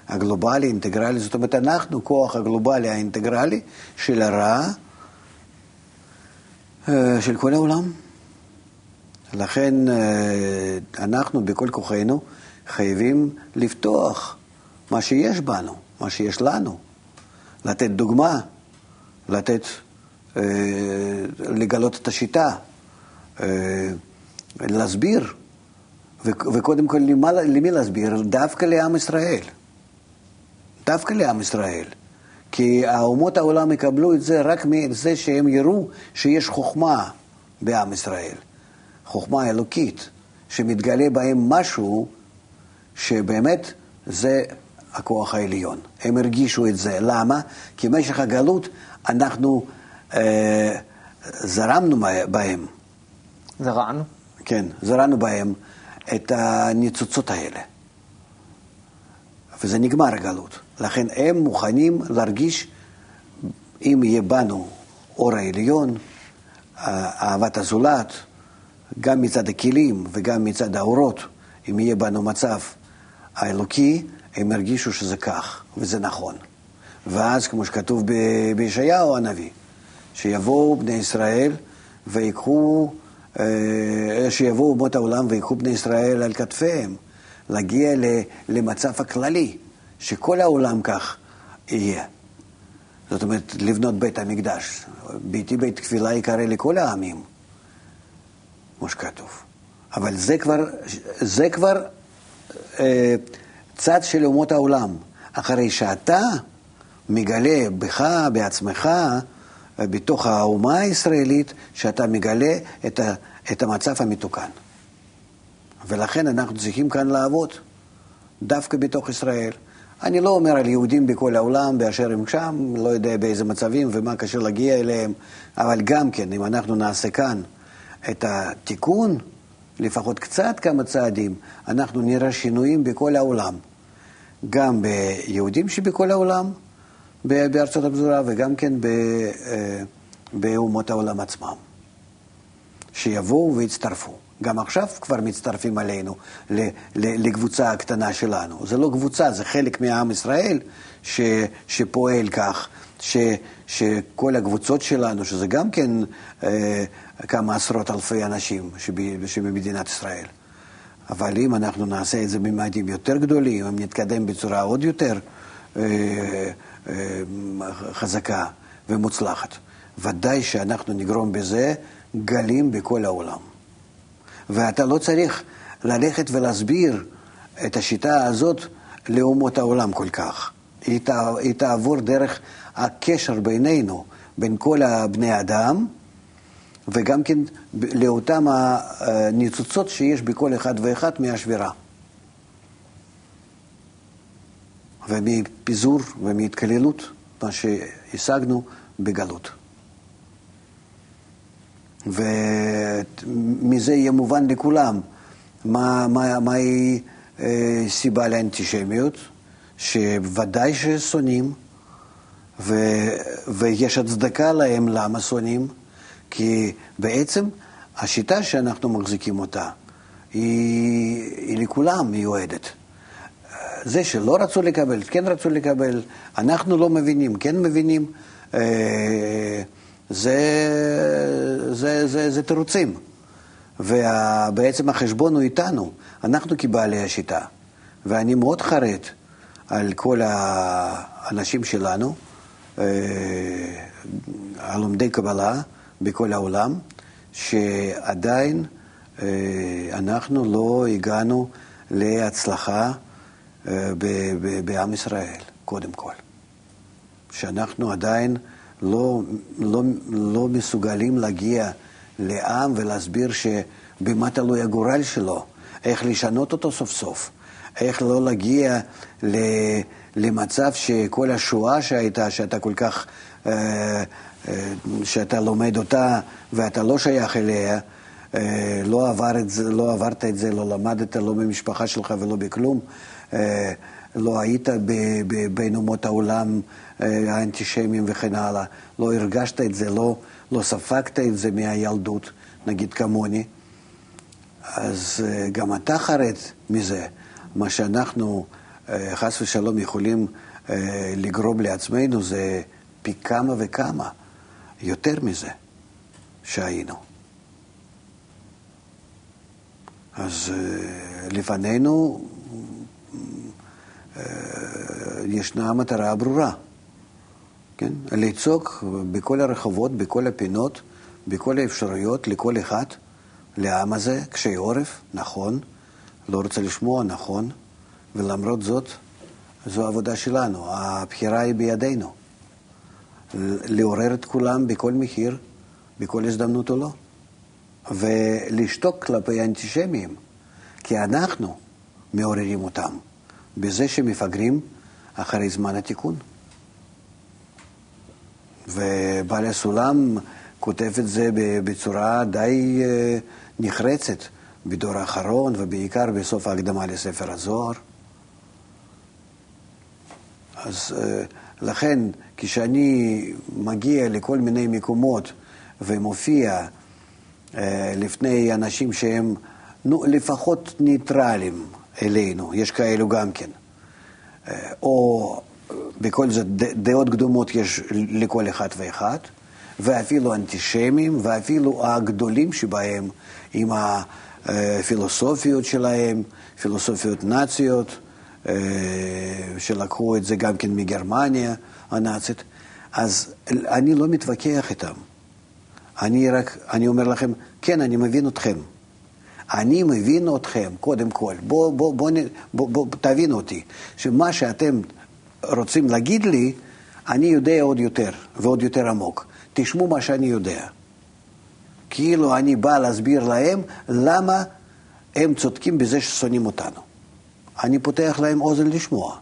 הגלובלי, אינטגרלי, זאת אומרת, אנחנו כוח הגלובלי האינטגרלי של הרע אה, של כל העולם. לכן אה, אנחנו בכל כוחנו חייבים לפתוח מה שיש בנו, מה שיש לנו, לתת דוגמה, לתת, אה, לגלות את השיטה, להסביר, וקודם כל למי להסביר? דווקא לעם ישראל. דווקא לעם ישראל. כי האומות העולם יקבלו את זה רק מזה שהם יראו שיש חוכמה בעם ישראל. חוכמה אלוקית, שמתגלה בהם משהו שבאמת זה הכוח העליון. הם הרגישו את זה. למה? כי במשך הגלות אנחנו אה, זרמנו בהם. זרענו? כן, זרענו בהם את הניצוצות האלה. וזה נגמר הגלות. לכן הם מוכנים להרגיש, אם יהיה בנו אור העליון, אהבת הזולת, גם מצד הכלים וגם מצד האורות, אם יהיה בנו מצב האלוקי, הם ירגישו שזה כך, וזה נכון. ואז, כמו שכתוב בישעיהו הנביא, שיבואו בני ישראל ויקחו, אה, שיבואו אומות העולם ויקחו בני ישראל על כתפיהם, להגיע למצב הכללי. שכל העולם כך יהיה. זאת אומרת, לבנות בית המקדש. ביתי בית תפילה יקרא לכל העמים, כמו שכתוב. אבל זה כבר, זה כבר צד של אומות העולם. אחרי שאתה מגלה בך, בעצמך, אה, בתוך האומה הישראלית, שאתה מגלה את, ה, את המצב המתוקן. ולכן אנחנו צריכים כאן לעבוד, דווקא בתוך ישראל. אני לא אומר על יהודים בכל העולם באשר הם שם, לא יודע באיזה מצבים ומה קשה להגיע אליהם, אבל גם כן, אם אנחנו נעשה כאן את התיקון, לפחות קצת כמה צעדים, אנחנו נראה שינויים בכל העולם. גם ביהודים שבכל העולם, בארצות הפזורה, וגם כן אה, באומות העולם עצמם. שיבואו ויצטרפו. גם עכשיו כבר מצטרפים עלינו, לקבוצה הקטנה שלנו. זה לא קבוצה, זה חלק מעם ישראל ש, שפועל כך, ש, שכל הקבוצות שלנו, שזה גם כן אה, כמה עשרות אלפי אנשים שב, שבמדינת ישראל. אבל אם אנחנו נעשה את זה בממדים יותר גדולים, אם נתקדם בצורה עוד יותר אה, אה, חזקה ומוצלחת, ודאי שאנחנו נגרום בזה גלים בכל העולם. ואתה לא צריך ללכת ולהסביר את השיטה הזאת לאומות העולם כל כך. היא, תע, היא תעבור דרך הקשר בינינו, בין כל הבני אדם, וגם כן לאותם הניצוצות שיש בכל אחד ואחד מהשבירה. ומפיזור ומהתקללות, מה שהשגנו בגלות. ומזה יהיה מובן לכולם מה, מה, מהי אה, סיבה לאנטישמיות, שוודאי ששונאים, ויש הצדקה להם למה שונאים, כי בעצם השיטה שאנחנו מחזיקים אותה היא, היא לכולם מיועדת. זה שלא רצו לקבל, כן רצו לקבל, אנחנו לא מבינים, כן מבינים, אה, זה, זה, זה, זה תירוצים. ובעצם החשבון הוא איתנו, אנחנו כבעלי השיטה. ואני מאוד חרד על כל האנשים שלנו, אה, הלומדי קבלה בכל העולם, שעדיין אה, אנחנו לא הגענו להצלחה אה, בעם ישראל, קודם כל. שאנחנו עדיין לא, לא, לא מסוגלים להגיע לעם ולהסביר שבמה תלוי הגורל שלו, איך לשנות אותו סוף סוף, איך לא להגיע למצב שכל השואה שהייתה, שאתה כל כך, אה, שאתה לומד אותה ואתה לא שייך אליה, לא, עבר את זה, לא עברת את זה, לא למדת, לא במשפחה שלך ולא בכלום, אה, לא היית בין אומות העולם אה, האנטישמיים וכן הלאה, לא הרגשת את זה, לא, לא ספגת את זה מהילדות, נגיד כמוני, אז אה, גם אתה חרד מזה. מה שאנחנו חס ושלום יכולים לגרום לעצמנו זה פי כמה וכמה יותר מזה שהיינו. אז לפנינו אה, ישנה מטרה ברורה, כן? לצעוק בכל הרחובות, בכל הפינות, בכל האפשרויות, לכל אחד, לעם הזה, קשי עורף, נכון, לא רוצה לשמוע, נכון, ולמרות זאת, זו העבודה שלנו, הבחירה היא בידינו. לעורר את כולם בכל מחיר, בכל הזדמנות או לא. ולשתוק כלפי האנטישמיים, כי אנחנו מעוררים אותם. בזה שמפגרים אחרי זמן התיקון. ובעל הסולם כותב את זה בצורה די אה, נחרצת בדור האחרון, ובעיקר בסוף ההקדמה לספר הזוהר. אז אה, לכן, כשאני מגיע לכל מיני מקומות ומופיע אה, לפני אנשים שהם, נו, לפחות ניטרלים, אלינו, יש כאלו גם כן. אה, או בכל זאת דעות קדומות יש לכל אחד ואחד, ואפילו אנטישמים, ואפילו הגדולים שבהם, עם הפילוסופיות שלהם, פילוסופיות נאציות, אה, שלקחו את זה גם כן מגרמניה הנאצית, אז אני לא מתווכח איתם. אני רק, אני אומר לכם, כן, אני מבין אתכם. אני מבין אתכם, קודם כל. בואו בוא, בוא, בוא, בוא, תבינו אותי, שמה שאתם רוצים להגיד לי, אני יודע עוד יותר, ועוד יותר עמוק. תשמעו מה שאני יודע. כאילו אני בא להסביר להם למה הם צודקים בזה ששונאים אותנו. אני פותח להם אוזן לשמוע.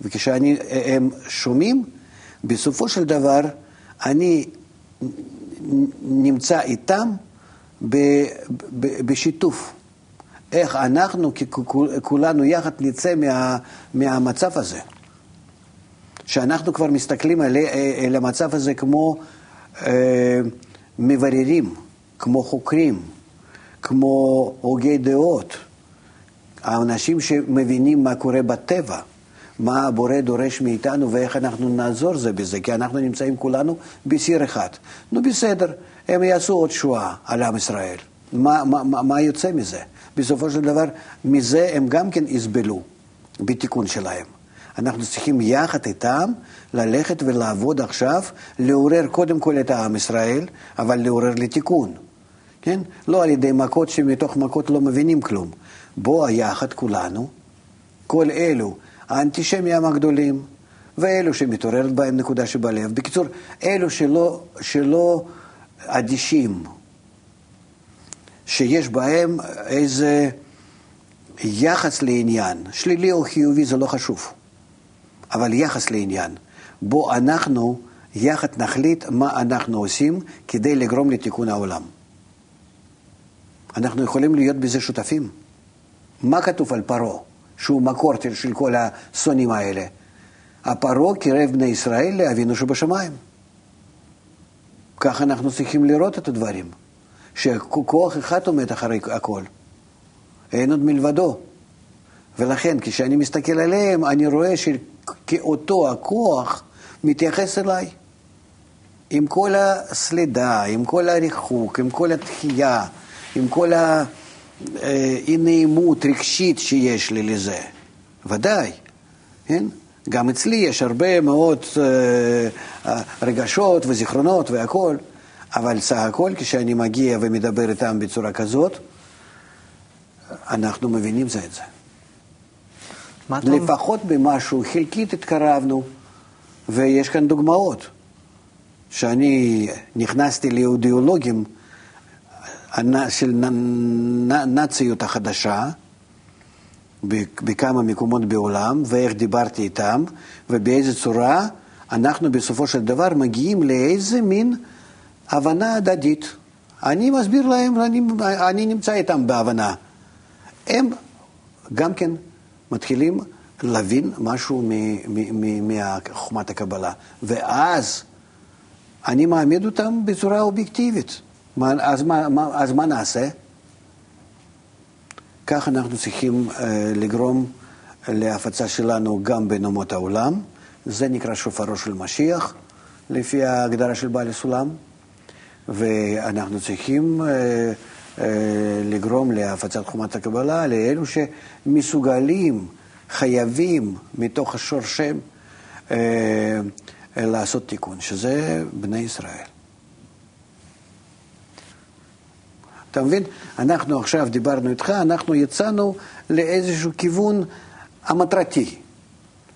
וכשהם שומעים, בסופו של דבר אני נמצא איתם ב, ב, בשיתוף. איך אנחנו כולנו יחד נצא מה, מהמצב הזה. שאנחנו כבר מסתכלים על, על המצב הזה כמו אה, מבררים, כמו חוקרים, כמו הוגי דעות, האנשים שמבינים מה קורה בטבע, מה הבורא דורש מאיתנו ואיך אנחנו נעזור זה בזה, כי אנחנו נמצאים כולנו בסיר אחד. נו בסדר, הם יעשו עוד שואה על עם ישראל. מה, מה, מה יוצא מזה? בסופו של דבר, מזה הם גם כן יסבלו בתיקון שלהם. אנחנו צריכים יחד איתם ללכת ולעבוד עכשיו, לעורר קודם כל את העם ישראל, אבל לעורר לתיקון. כן? לא על ידי מכות שמתוך מכות לא מבינים כלום. בואו יחד כולנו, כל אלו, האנטישמים הגדולים, ואלו שמתעוררת בהם נקודה שבלב. בקיצור, אלו שלא, שלא אדישים שיש בהם איזה יחס לעניין, שלילי או חיובי זה לא חשוב, אבל יחס לעניין, בו אנחנו יחד נחליט מה אנחנו עושים כדי לגרום לתיקון העולם. אנחנו יכולים להיות בזה שותפים. מה כתוב על פרעה, שהוא מקור של כל השונאים האלה? הפרעה קירב בני ישראל לאבינו שבשמיים. כך אנחנו צריכים לראות את הדברים, שכוח אחד עומד אחרי הכל, אין עוד מלבדו. ולכן כשאני מסתכל עליהם, אני רואה שכאותו הכוח מתייחס אליי. עם כל הסלידה, עם כל הריחוק, עם כל התחייה, עם כל האי-נעימות רגשית שיש לי לזה. ודאי, כן? גם אצלי יש הרבה מאוד uh, רגשות וזיכרונות והכול, אבל סך הכל כשאני מגיע ומדבר איתם בצורה כזאת, אנחנו מבינים זה את זה. לפחות במשהו חלקית התקרבנו, ויש כאן דוגמאות. שאני נכנסתי לאידיאולוגים של נאציות החדשה בכמה מקומות בעולם, ואיך דיברתי איתם, ובאיזה צורה אנחנו בסופו של דבר מגיעים לאיזה מין הבנה הדדית. אני מסביר להם, אני, אני נמצא איתם בהבנה. הם גם כן מתחילים להבין משהו מחוכמת הקבלה, ואז אני מעמיד אותם בצורה אובייקטיבית. אז מה, מה, אז מה נעשה? כך אנחנו צריכים uh, לגרום להפצה שלנו גם בין אומות העולם. זה נקרא שופרו של משיח, לפי ההגדרה של בעל הסולם. ואנחנו צריכים uh, uh, לגרום להפצת חומת הקבלה לאלו שמסוגלים, חייבים, מתוך השורשם, uh, לעשות תיקון, שזה בני ישראל. אתה מבין? אנחנו עכשיו דיברנו איתך, אנחנו יצאנו לאיזשהו כיוון המטרתי.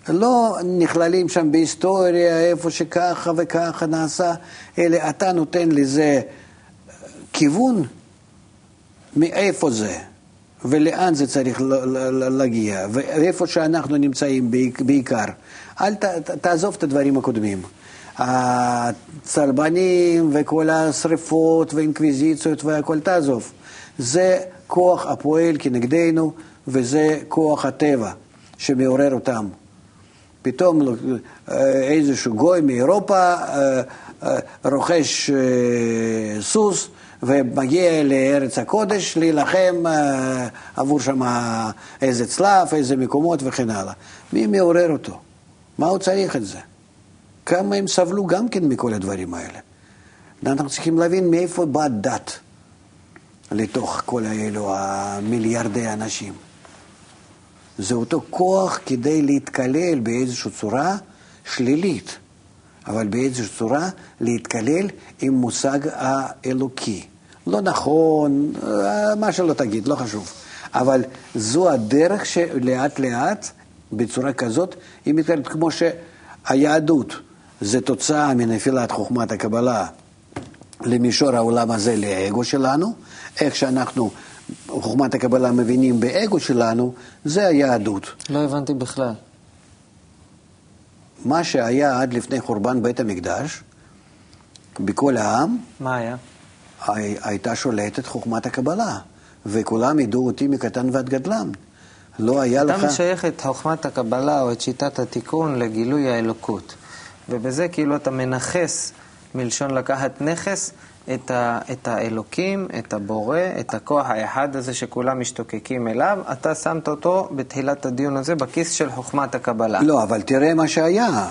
לא נכללים שם בהיסטוריה, איפה שככה וככה נעשה, אלא אתה נותן לזה כיוון מאיפה זה ולאן זה צריך להגיע, ואיפה שאנחנו נמצאים בעיקר. אל ת, תעזוב את הדברים הקודמים. הצלבנים וכל השריפות ואינקוויזיציות והכל תעזוב. זה כוח הפועל כנגדנו וזה כוח הטבע שמעורר אותם. פתאום איזשהו גוי מאירופה אה, אה, רוכש אה, סוס ומגיע לארץ הקודש להילחם עבור שם איזה צלף, איזה מקומות וכן הלאה. מי מעורר אותו? מה הוא צריך את זה? כמה הם סבלו גם כן מכל הדברים האלה. אנחנו צריכים להבין מאיפה באה דת לתוך כל האלו המיליארדי אנשים. זה אותו כוח כדי להתקלל באיזושהי צורה שלילית, אבל באיזושהי צורה להתקלל עם מושג האלוקי. לא נכון, מה שלא תגיד, לא חשוב. אבל זו הדרך שלאט לאט בצורה כזאת, היא מתקרבת כמו שהיהדות זה תוצאה מנפילת חוכמת הקבלה למישור העולם הזה, לאגו שלנו, איך שאנחנו, חוכמת הקבלה מבינים באגו שלנו, זה היהדות. לא הבנתי בכלל. מה שהיה עד לפני חורבן בית המקדש, בכל העם, מה היה? הייתה שולטת חוכמת הקבלה, וכולם ידעו אותי מקטן ועד גדלם. לא היה אתה לך... אתה משייך את חוכמת הקבלה או את שיטת התיקון לגילוי האלוקות. ובזה כאילו אתה מנכס, מלשון לקחת נכס, את, ה, את האלוקים, את הבורא, את הכוח האחד הזה שכולם משתוקקים אליו, אתה שמת אותו בתחילת הדיון הזה בכיס של חוכמת הקבלה. לא, אבל תראה מה שהיה.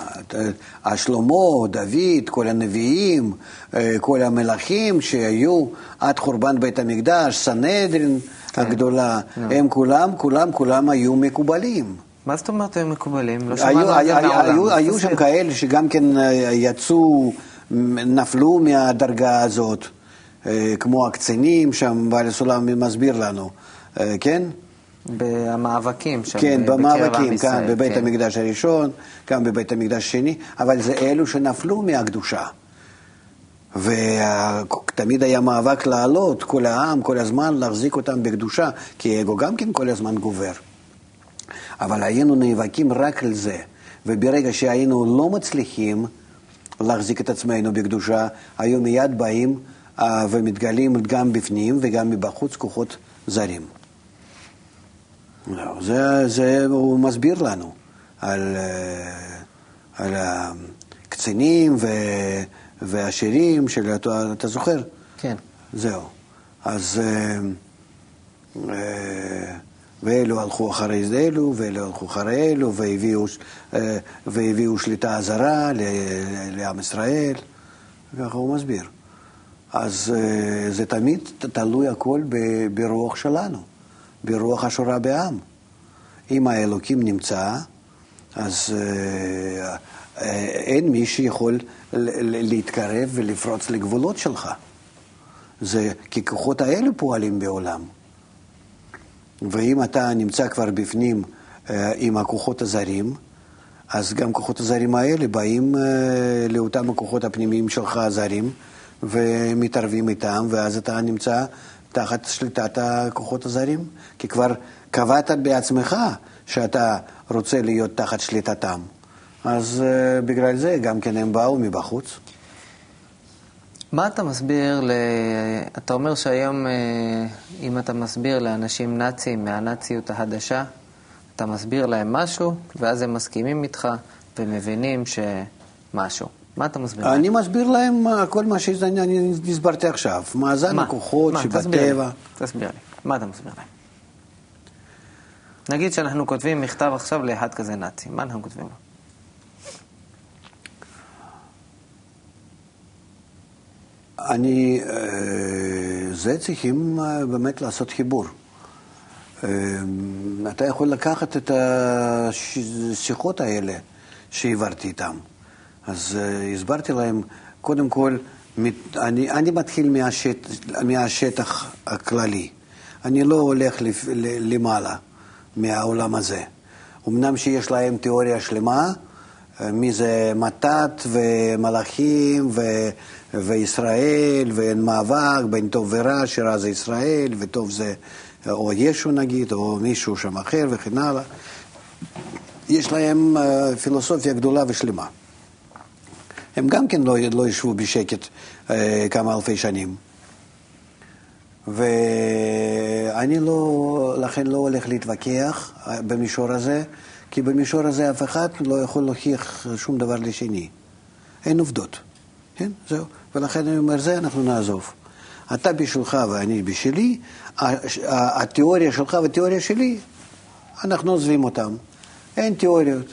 השלמה, דוד, כל הנביאים, אה, כל המלכים שהיו עד חורבן בית המקדש, סנהדרין כן. הגדולה, no. הם כולם, כולם, כולם היו מקובלים. מה זאת אומרת היו מקובלים? לא שמענו על זה מעולם. היו, היו שם כאלה שגם כן אה, יצאו... נפלו מהדרגה הזאת, אה, כמו הקצינים שם, בעל הסולם מסביר לנו, אה, כן? במאבקים שם, כן, במאבקים, כאן, בבית כן. המקדש הראשון, גם בבית המקדש השני, אבל זה אלו שנפלו מהקדושה. ותמיד היה מאבק לעלות, כל העם, כל הזמן להחזיק אותם בקדושה, כי האגו גם כן כל הזמן גובר. אבל היינו נאבקים רק על זה, וברגע שהיינו לא מצליחים להחזיק את עצמנו בקדושה, היו מיד באים אה, ומתגלים גם בפנים וגם מבחוץ כוחות זרים. זה, זה הוא מסביר לנו על, אה, על הקצינים ו, והשירים של, אתה, אתה זוכר? כן. זהו. אז אה, ואלו הלכו אחרי אלו, ואלו הלכו אחרי אלו, והביאו, והביאו שליטה זרה לעם ישראל, ככה הוא מסביר. אז זה תמיד תלוי הכל ברוח שלנו. ברוח השורה בעם. אם האלוקים נמצא, אז אה, אה, אין מי שיכול להתקרב ולפרוץ לגבולות שלך. זה כי כוחות האלה פועלים בעולם. ואם אתה נמצא כבר בפנים אה, עם הכוחות הזרים, אז גם כוחות הזרים האלה באים לאותם הכוחות הפנימיים שלך הזרים ומתערבים איתם, ואז אתה נמצא תחת שליטת הכוחות הזרים, כי כבר קבעת בעצמך שאתה רוצה להיות תחת שליטתם. אז uh, בגלל זה גם כן הם באו מבחוץ. מה אתה מסביר, ל... אתה אומר שהיום, uh, אם אתה מסביר לאנשים נאצים מהנאציות החדשה, אתה מסביר להם משהו, ואז הם מסכימים איתך ומבינים שמשהו. מה אתה מסביר להם? אני מסביר להם כל מה שאני הסברתי עכשיו. מאזן הכוחות שבטבע. תסביר לי. מה אתה מסביר להם? נגיד שאנחנו כותבים מכתב עכשיו לאחד כזה נאצי, מה אנחנו כותבים לו? אני, אה, זה צריכים אה, באמת לעשות חיבור. אה, אתה יכול לקחת את השיחות האלה שהעברתי איתם. אז הסברתי להם, קודם כל, אני, אני מתחיל מהשט, מהשטח הכללי. אני לא הולך לפ, למעלה מהעולם הזה. אמנם שיש להם תיאוריה שלמה, מי זה מתת ומלאכים ו, וישראל, ואין מאבק בין טוב ורע, שרע זה ישראל, וטוב זה או ישו נגיד, או מישהו שם אחר וכן הלאה. יש להם uh, פילוסופיה גדולה ושלמה. הם גם כן לא, לא ישבו בשקט אה, כמה אלפי שנים. ואני לא, לכן לא הולך להתווכח אה, במישור הזה, כי במישור הזה אף אחד לא יכול להוכיח שום דבר לשני. אין עובדות, כן? זהו. ולכן אני אומר, זה אנחנו נעזוב. אתה בשלך ואני בשלי, התיאוריה שלך והתיאוריה שלי, אנחנו עוזבים אותם. אין תיאוריות.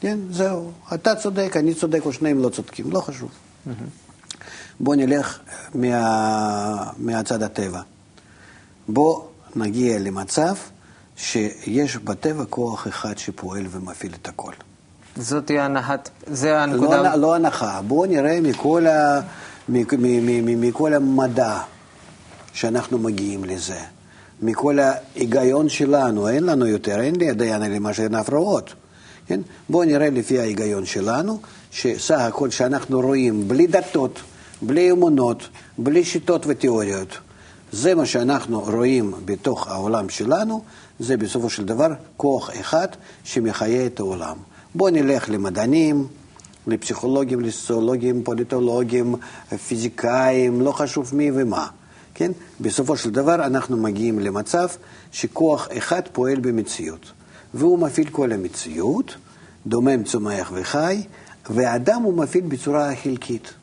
כן, זהו. אתה צודק, אני צודק, או שניהם לא צודקים, לא חשוב. בוא נלך מה, מהצד הטבע. בוא נגיע למצב שיש בטבע כוח אחד שפועל ומפעיל את הכל. זאת הנחת, זה הנקודה... לא, לא הנחה, בואו נראה מכל, ה, מכל המדע שאנחנו מגיעים לזה, מכל ההיגיון שלנו, אין לנו יותר, אין לי עדיין למה שאין הפרעות. כן? בואו נראה לפי ההיגיון שלנו, שסך הכל שאנחנו רואים בלי דתות, בלי אמונות, בלי שיטות ותיאוריות, זה מה שאנחנו רואים בתוך העולם שלנו, זה בסופו של דבר כוח אחד שמחיה את העולם. בואו נלך למדענים, לפסיכולוגים, לסוציולוגים, פוליטולוגים, פיזיקאים, לא חשוב מי ומה. כן? בסופו של דבר אנחנו מגיעים למצב שכוח אחד פועל במציאות. והוא מפעיל כל המציאות, דומם, צומח וחי, והאדם הוא מפעיל בצורה חלקית.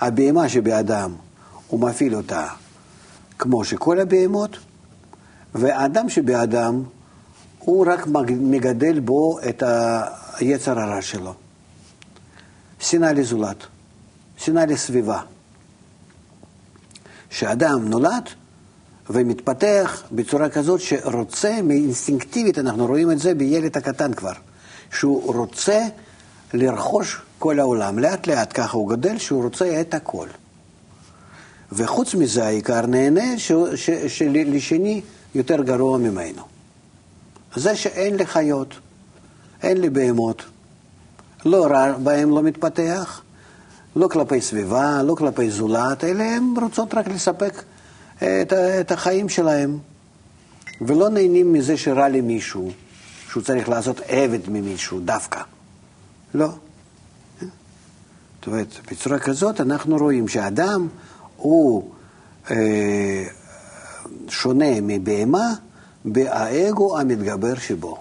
הבהמה שבאדם, הוא מפעיל אותה כמו שכל הבהמות, והאדם שבאדם, הוא רק מגדל בו את היצר הרע שלו. שנאה לזולת, שנאה לסביבה. כשאדם נולד, ומתפתח בצורה כזאת שרוצה, אינסטינקטיבית, אנחנו רואים את זה בילד הקטן כבר, שהוא רוצה לרכוש כל העולם. לאט לאט ככה הוא גדל, שהוא רוצה את הכל. וחוץ מזה העיקר נהנה שלשני יותר גרוע ממנו. זה שאין לי חיות, אין לי בהמות, לא רע בהם לא מתפתח, לא כלפי סביבה, לא כלפי זולת, אלא הן רוצות רק לספק את, את החיים שלהם. ולא נהנים מזה שרע למישהו, שהוא צריך לעשות עבד ממישהו דווקא. לא. זאת אומרת, בצורה כזאת אנחנו רואים שאדם הוא אה, שונה מבהמה באגו המתגבר שבו.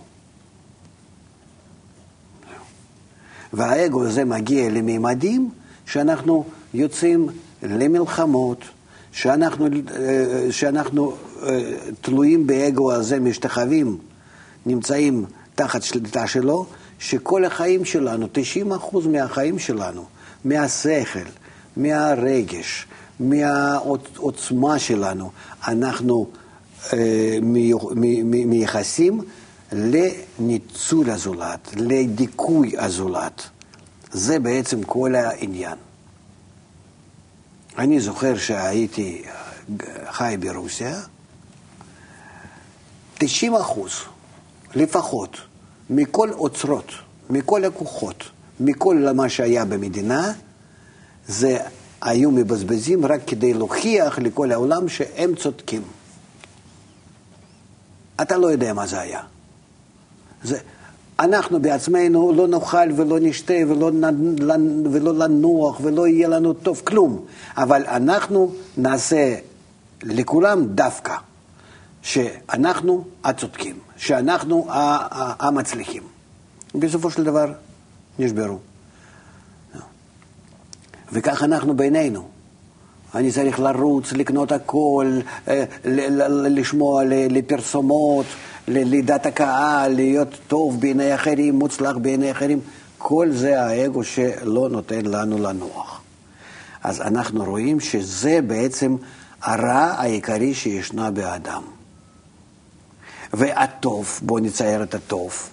והאגו הזה מגיע לממדים שאנחנו יוצאים למלחמות, שאנחנו, אה, שאנחנו אה, תלויים באגו הזה, משתחווים, נמצאים תחת שליטה שלו, שכל החיים שלנו, 90% מהחיים שלנו, מהשכל, מהרגש, מהעוצמה שלנו, אנחנו אה, מייחסים לניצול הזולת, לדיכוי הזולת. זה בעצם כל העניין. אני זוכר שהייתי חי ברוסיה, 90 אחוז לפחות מכל אוצרות, מכל הכוחות, מכל מה שהיה במדינה, זה היו מבזבזים רק כדי להוכיח לכל העולם שהם צודקים. אתה לא יודע מה זה היה. זה, אנחנו בעצמנו לא נאכל ולא נשתה ולא, ולא לנוח ולא יהיה לנו טוב כלום, אבל אנחנו נעשה לכולם דווקא, שאנחנו הצודקים, שאנחנו המצליחים. בסופו של דבר נשברו. וכך אנחנו בינינו. אני צריך לרוץ, לקנות הכל, אה, לשמוע לפרסומות, ללידת הקהל, להיות טוב בעיני אחרים, מוצלח בעיני אחרים. כל זה האגו שלא נותן לנו לנוח. אז אנחנו רואים שזה בעצם הרע העיקרי שישנה באדם. והטוב, בואו נצייר את הטוב.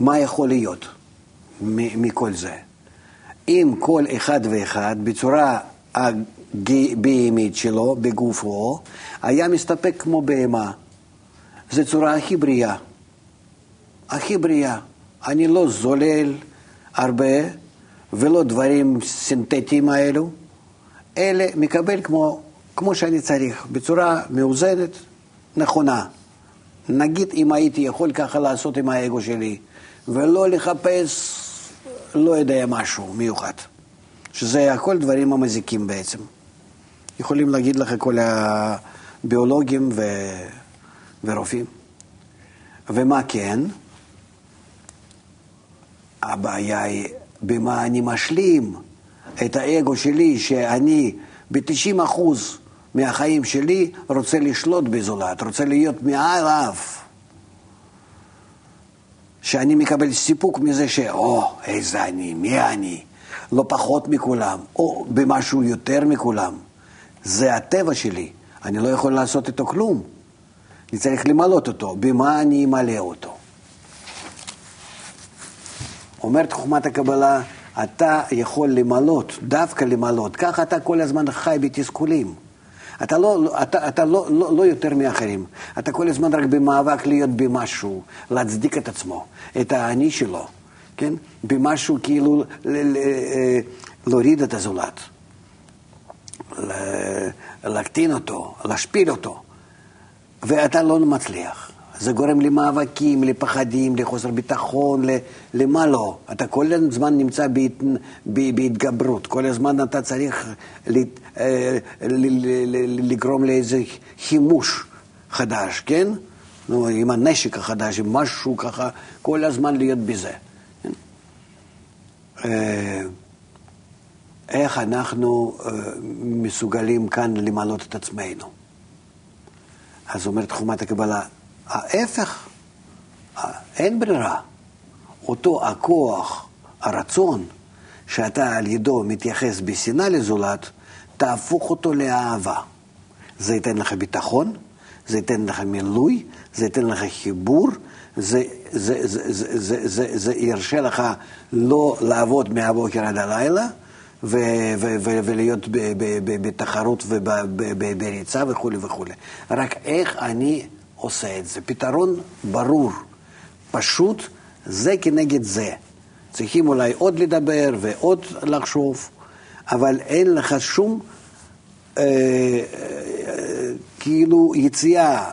מה יכול להיות מכל זה? אם כל אחד ואחד בצורה הבהמית שלו, בגופו, היה מסתפק כמו בהמה. זו צורה הכי בריאה. הכי בריאה. אני לא זולל הרבה ולא דברים סינתטיים האלו, אלא מקבל כמו, כמו שאני צריך, בצורה מאוזנת, נכונה. נגיד אם הייתי יכול ככה לעשות עם האגו שלי, ולא לחפש לא יודע משהו מיוחד. שזה הכל דברים המזיקים בעצם. יכולים להגיד לך כל הביולוגים ו... ורופאים. ומה כן? הבעיה היא במה אני משלים את האגו שלי, שאני ב-90 אחוז מהחיים שלי רוצה לשלוט בזולת, רוצה להיות מעליו. שאני מקבל סיפוק מזה שאו, איזה אני, מי אני, לא פחות מכולם, או במשהו יותר מכולם. זה הטבע שלי, אני לא יכול לעשות איתו כלום. אני צריך למלות אותו, במה אני אמלא אותו? אומרת חוכמת הקבלה, אתה יכול למלות, דווקא למלות, ככה אתה כל הזמן חי בתסכולים. אתה לא, אתה, אתה לא, לא, לא יותר מאחרים, אתה כל הזמן רק במאבק להיות במשהו, להצדיק את עצמו, את האני שלו, כן? במשהו כאילו אה, להוריד את הזולת, להקטין אותו, להשפיל אותו, ואתה לא מצליח. זה גורם למאבקים, לפחדים, לחוסר ביטחון, למה לא. אתה כל הזמן נמצא בהת... בהתגברות, כל הזמן אתה צריך אה, לגרום לאיזה חימוש חדש, כן? נו, עם הנשק החדש, עם משהו ככה, כל הזמן להיות בזה. כן? איך אנחנו אה, מסוגלים כאן למלות את עצמנו? אז אומרת חומת הקבלה, ההפך, אין ברירה. אותו הכוח, הרצון, שאתה על ידו מתייחס בשנאה לזולת, תהפוך אותו לאהבה. זה ייתן לך ביטחון, זה ייתן לך מילוי, זה ייתן לך חיבור, זה, זה, זה, זה, זה, זה, זה ירשה לך לא לעבוד מהבוקר עד הלילה, ו, ו, ו, ולהיות בתחרות ובריצה וכולי וכולי. רק איך אני עושה את זה. פתרון ברור, פשוט, זה כנגד זה. צריכים אולי עוד לדבר ועוד לחשוב, אבל אין לך שום אה, אה, כאילו יציאה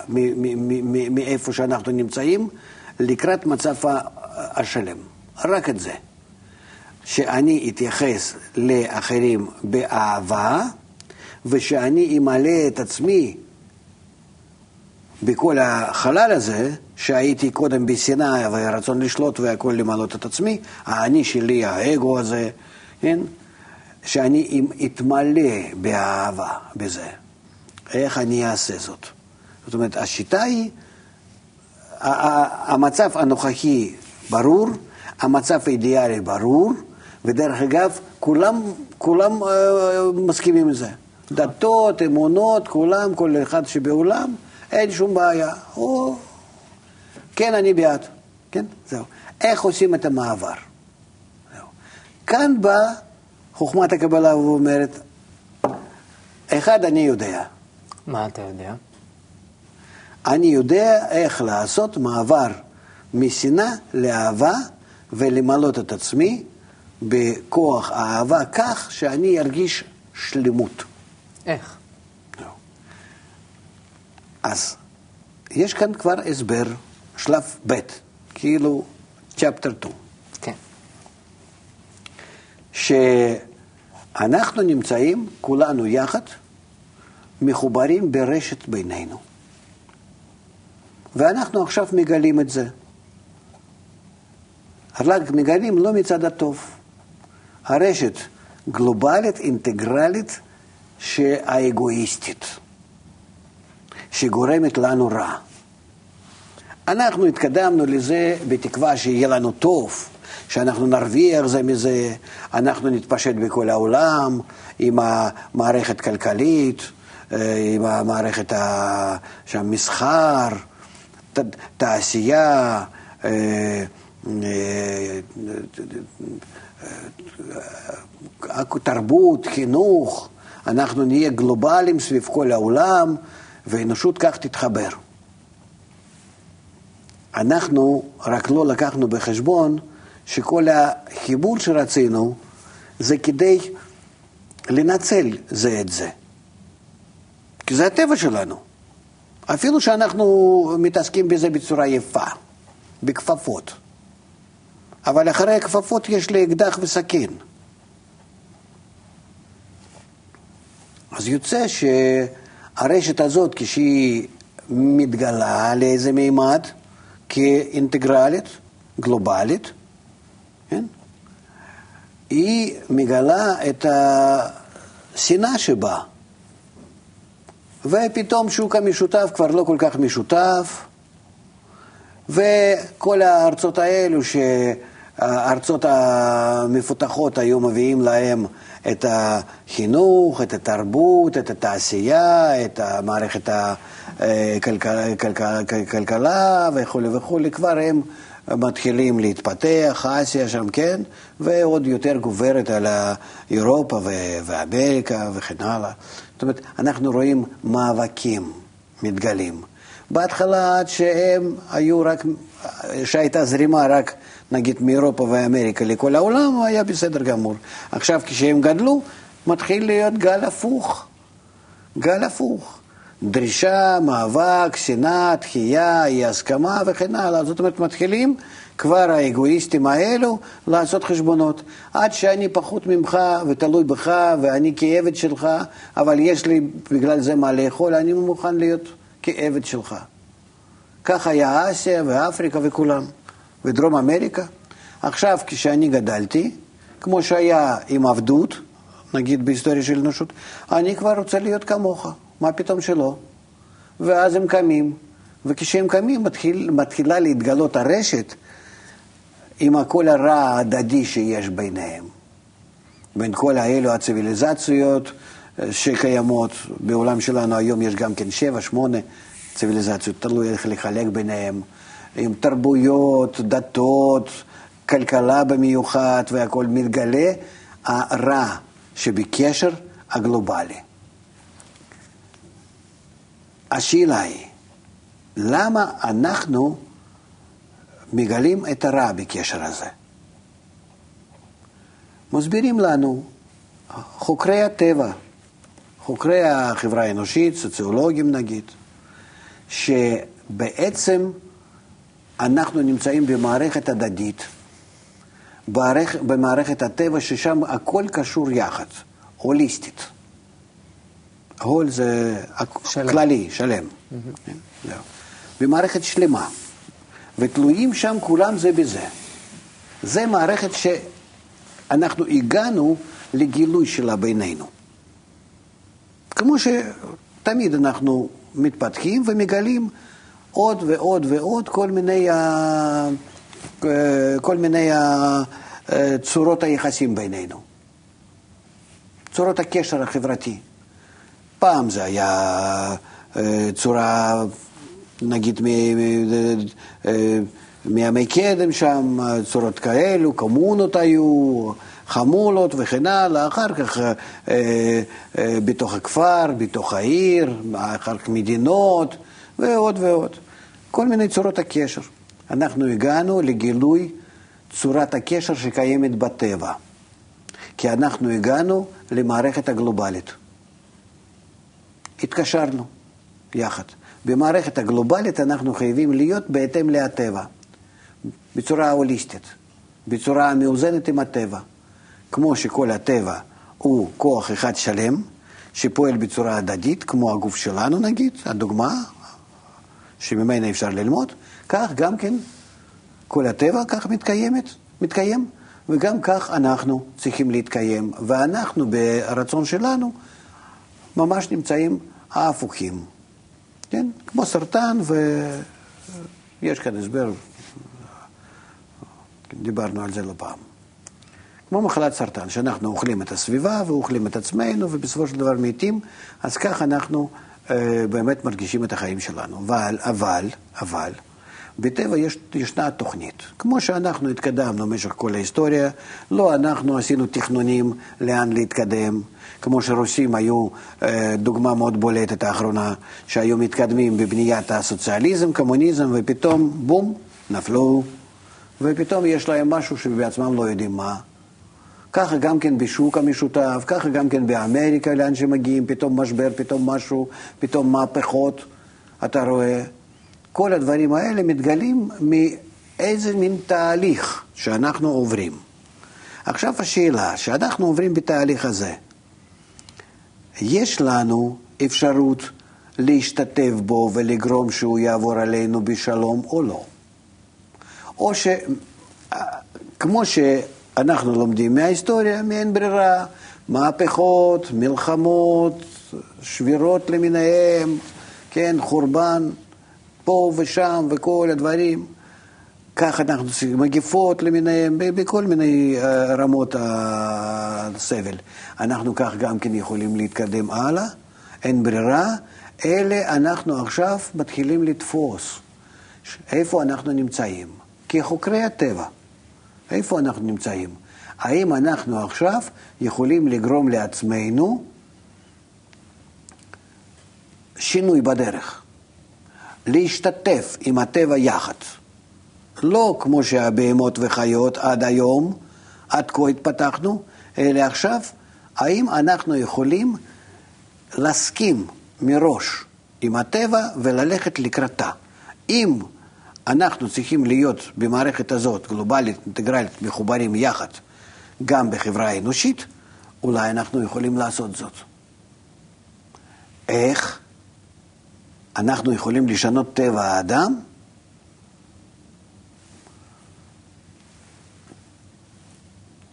מאיפה שאנחנו נמצאים לקראת מצב השלם. רק את זה. שאני אתייחס לאחרים באהבה, ושאני אמלא את עצמי בכל החלל הזה, שהייתי קודם בשנאה ורצון לשלוט והכל למלות את עצמי, האני שלי, האגו הזה, כן? שאני אתמלא באהבה בזה. איך אני אעשה זאת? זאת אומרת, השיטה היא, המצב הנוכחי ברור, המצב האידיאלי ברור, ודרך אגב, כולם, כולם uh, מסכימים עם זה. דתות, אמונות, כולם, כל אחד שבעולם, אין שום בעיה. או, כן, אני בעד. כן, זהו. איך עושים את המעבר? זהו. כאן באה חוכמת הקבלה ואומרת, אחד, אני יודע. מה אתה יודע? אני יודע איך לעשות מעבר משנאה לאהבה ולמלות את עצמי בכוח האהבה כך שאני ארגיש שלמות. איך? אז יש כאן כבר הסבר, שלב ב', כאילו צ'פטר 2. כן. שאנחנו נמצאים, כולנו יחד, מחוברים ברשת בינינו. ואנחנו עכשיו מגלים את זה. רק מגלים לא מצד הטוב. הרשת גלובלית, אינטגרלית, שהאגואיסטית, שגורמת לנו רע. אנחנו התקדמנו לזה בתקווה שיהיה לנו טוב, שאנחנו נרוויח זה מזה, אנחנו נתפשט בכל העולם עם המערכת הכלכלית, אה, עם המערכת המסחר, תעשייה, אה, תרבות, חינוך, אנחנו נהיה גלובליים סביב כל העולם, והאנושות כך תתחבר. אנחנו רק לא לקחנו בחשבון שכל החיבור שרצינו זה כדי לנצל זה את זה. כי זה הטבע שלנו. אפילו שאנחנו מתעסקים בזה בצורה יפה, בכפפות. אבל אחרי הכפפות יש לי אקדח וסכין. אז יוצא שהרשת הזאת, כשהיא מתגלה לאיזה מימד, כאינטגרלית, גלובלית, כן? היא מגלה את השנאה שבה. ופתאום שוק המשותף כבר לא כל כך משותף, וכל הארצות האלו ש... הארצות המפותחות היו מביאים להם את החינוך, את התרבות, את התעשייה, את מערכת הכלכלה וכולי וכולי, כבר הם מתחילים להתפתח, אסיה שם, כן, ועוד יותר גוברת על אירופה ואמריקה וכן הלאה. זאת אומרת, אנחנו רואים מאבקים מתגלים. בהתחלה עד שהם היו רק, שהייתה זרימה רק נגיד מאירופה ואמריקה לכל העולם, היה בסדר גמור. עכשיו כשהם גדלו, מתחיל להיות גל הפוך. גל הפוך. דרישה, מאבק, שנאה, דחייה, אי הסכמה וכן הלאה. זאת אומרת, מתחילים כבר האגואיסטים האלו לעשות חשבונות. עד שאני פחות ממך ותלוי בך ואני כעבד שלך, אבל יש לי בגלל זה מה לאכול, אני מוכן להיות כעבד שלך. כך היה אסיה ואפריקה וכולם. ודרום אמריקה. עכשיו, כשאני גדלתי, כמו שהיה עם עבדות, נגיד בהיסטוריה של אנושות, אני כבר רוצה להיות כמוך, מה פתאום שלא? ואז הם קמים, וכשהם קמים מתחיל, מתחילה להתגלות הרשת עם כל הרע ההדדי שיש ביניהם. בין כל האלו הציוויליזציות אה, שקיימות בעולם שלנו היום יש גם כן שבע, שמונה ציוויליזציות, תלוי איך לחלק ביניהם. עם תרבויות, דתות, כלכלה במיוחד והכול, מתגלה הרע שבקשר הגלובלי. השאלה היא, למה אנחנו מגלים את הרע בקשר הזה? מסבירים לנו חוקרי הטבע, חוקרי החברה האנושית, סוציולוגים נגיד, שבעצם אנחנו נמצאים במערכת הדדית, במערכת הטבע, ששם הכל קשור יחד, הוליסטית. הול זה שלם. כללי, שלם. Mm-hmm. במערכת שלמה. ותלויים שם כולם זה בזה. זה מערכת שאנחנו הגענו לגילוי שלה בינינו. כמו שתמיד אנחנו מתפתחים ומגלים עוד ועוד ועוד כל מיני, כל מיני צורות היחסים בינינו, צורות הקשר החברתי. פעם זה היה צורה, נגיד, מימי קדם שם, צורות כאלו, קומונות היו, חמולות וכן הלאה, אחר כך אה, אה, בתוך הכפר, בתוך העיר, אחר כך מדינות ועוד ועוד. כל מיני צורות הקשר. אנחנו הגענו לגילוי צורת הקשר שקיימת בטבע, כי אנחנו הגענו למערכת הגלובלית. התקשרנו יחד. במערכת הגלובלית אנחנו חייבים להיות בהתאם לטבע, בצורה הוליסטית, בצורה מאוזנת עם הטבע. כמו שכל הטבע הוא כוח אחד שלם, שפועל בצורה הדדית, כמו הגוף שלנו נגיד, הדוגמה שממנה אפשר ללמוד, כך גם כן כל הטבע כך מתקיימת, מתקיים, וגם כך אנחנו צריכים להתקיים, ואנחנו ברצון שלנו ממש נמצאים ההפוכים, כן? כמו סרטן, ויש כאן הסבר, דיברנו על זה לא פעם. כמו מחלת סרטן, שאנחנו אוכלים את הסביבה ואוכלים את עצמנו ובסופו של דבר מתים, אז כך אנחנו באמת מרגישים את החיים שלנו. אבל, אבל, אבל, בטבע יש, ישנה תוכנית. כמו שאנחנו התקדמנו במשך כל ההיסטוריה, לא אנחנו עשינו תכנונים לאן להתקדם. כמו שרוסים היו אה, דוגמה מאוד בולטת האחרונה, שהיו מתקדמים בבניית הסוציאליזם, קומוניזם, ופתאום, בום, נפלו, ופתאום יש להם משהו שבעצמם לא יודעים מה. ככה גם כן בשוק המשותף, ככה גם כן באמריקה, לאן שמגיעים, פתאום משבר, פתאום משהו, פתאום מהפכות, אתה רואה. כל הדברים האלה מתגלים מאיזה מין תהליך שאנחנו עוברים. עכשיו השאלה, שאנחנו עוברים בתהליך הזה, יש לנו אפשרות להשתתף בו ולגרום שהוא יעבור עלינו בשלום או לא? או ש... כמו ש... אנחנו לומדים מההיסטוריה, מאין ברירה, מהפכות, מלחמות, שבירות למיניהם, כן, חורבן פה ושם וכל הדברים. כך אנחנו צריכים, מגיפות למיניהם, בכל מיני אה, רמות הסבל. אנחנו כך גם כן יכולים להתקדם הלאה, אין ברירה, אלה אנחנו עכשיו מתחילים לתפוס איפה אנחנו נמצאים, כחוקרי הטבע. איפה אנחנו נמצאים? האם אנחנו עכשיו יכולים לגרום לעצמנו שינוי בדרך, להשתתף עם הטבע יחד. לא כמו שהבהמות וחיות עד היום, עד כה התפתחנו, אלא עכשיו, האם אנחנו יכולים להסכים מראש עם הטבע וללכת לקראתה. אם אנחנו צריכים להיות במערכת הזאת, גלובלית, אינטגרלית, מחוברים יחד, גם בחברה האנושית, אולי אנחנו יכולים לעשות זאת. איך אנחנו יכולים לשנות טבע האדם?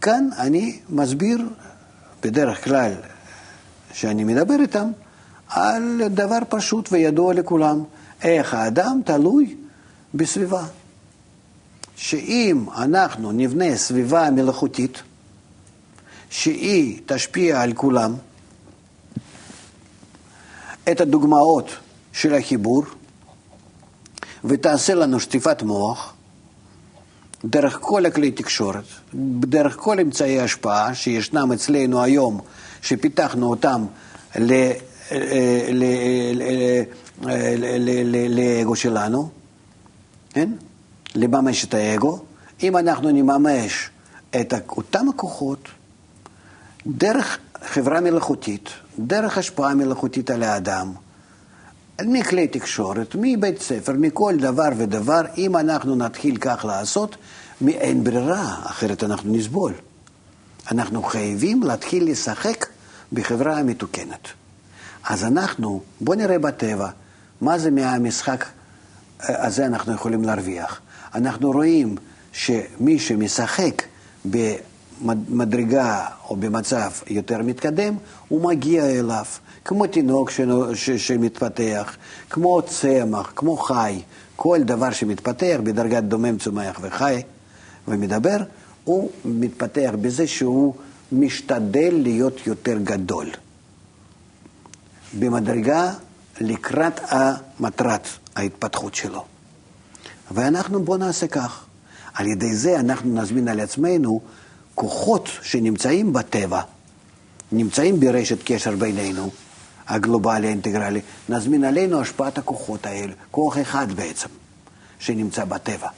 כאן אני מסביר, בדרך כלל, שאני מדבר איתם, על דבר פשוט וידוע לכולם, איך האדם תלוי בסביבה. שאם אנחנו נבנה סביבה מלאכותית, שהיא תשפיע על כולם, את הדוגמאות של החיבור, ותעשה לנו שטיפת מוח, דרך כל הכלי תקשורת, דרך כל אמצעי השפעה שישנם אצלנו היום, שפיתחנו אותם לאגו שלנו, כן? לממש את האגו. אם אנחנו נממש את אותם הכוחות דרך חברה מלאכותית, דרך השפעה מלאכותית על האדם, מכלי תקשורת, מבית ספר, מכל דבר ודבר, אם אנחנו נתחיל כך לעשות, אין ברירה, אחרת אנחנו נסבול. אנחנו חייבים להתחיל לשחק בחברה המתוקנת. אז אנחנו, בואו נראה בטבע, מה זה מהמשחק אה, הזה אנחנו יכולים להרוויח. אנחנו רואים שמי שמשחק במדרגה או במצב יותר מתקדם, הוא מגיע אליו. כמו תינוק שמתפתח, כמו צמח, כמו חי, כל דבר שמתפתח בדרגת דומם, צומח וחי ומדבר, הוא מתפתח בזה שהוא משתדל להיות יותר גדול. במדרגה לקראת המטרת ההתפתחות שלו. ואנחנו בואו נעשה כך. על ידי זה אנחנו נזמין על עצמנו כוחות שנמצאים בטבע, נמצאים ברשת קשר בינינו, הגלובלי האינטגרלי, נזמין עלינו השפעת הכוחות האלה, כוח אחד בעצם, שנמצא בטבע.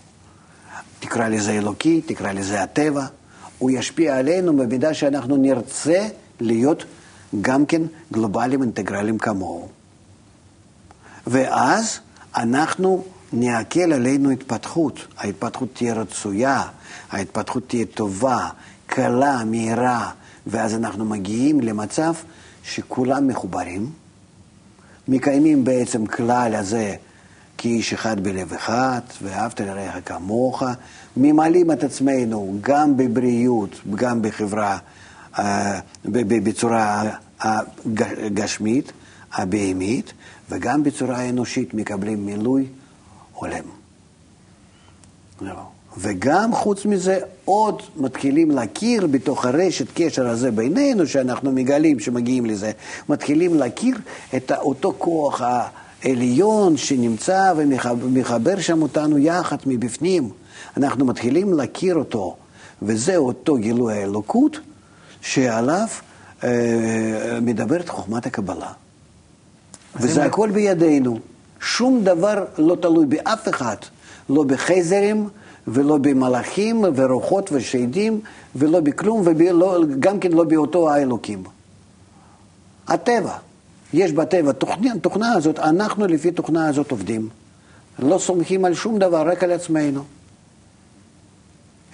תקרא לזה אלוקי, תקרא לזה הטבע, הוא ישפיע עלינו במידה שאנחנו נרצה להיות גם כן גלובליים אינטגרליים כמוהו. ואז אנחנו נעכל עלינו התפתחות. ההתפתחות תהיה רצויה, ההתפתחות תהיה טובה, קלה, מהירה, ואז אנחנו מגיעים למצב שכולם מחוברים, מקיימים בעצם כלל הזה כאיש אחד בלב אחד, ואהבת לרעך כמוך, ממלאים את עצמנו גם בבריאות, גם בחברה, אה, בצורה הגשמית, הבהמית, וגם בצורה אנושית מקבלים מילוי הולם. וגם חוץ מזה עוד מתחילים להכיר בתוך הרשת קשר הזה בינינו, שאנחנו מגלים שמגיעים לזה, מתחילים להכיר את אותו כוח העליון שנמצא ומחבר שם אותנו יחד מבפנים. אנחנו מתחילים להכיר אותו, וזה אותו גילוי האלוקות שעליו אה, מדברת חוכמת הקבלה. וזה הכל בידינו. שום דבר לא תלוי באף אחד, לא בחייזרים ולא במלאכים ורוחות ושדים ולא בכלום, וגם כן לא באותו האלוקים. הטבע. יש בטבע תוכנה, תוכנה הזאת, אנחנו לפי תוכנה הזאת עובדים. לא סומכים על שום דבר, רק על עצמנו.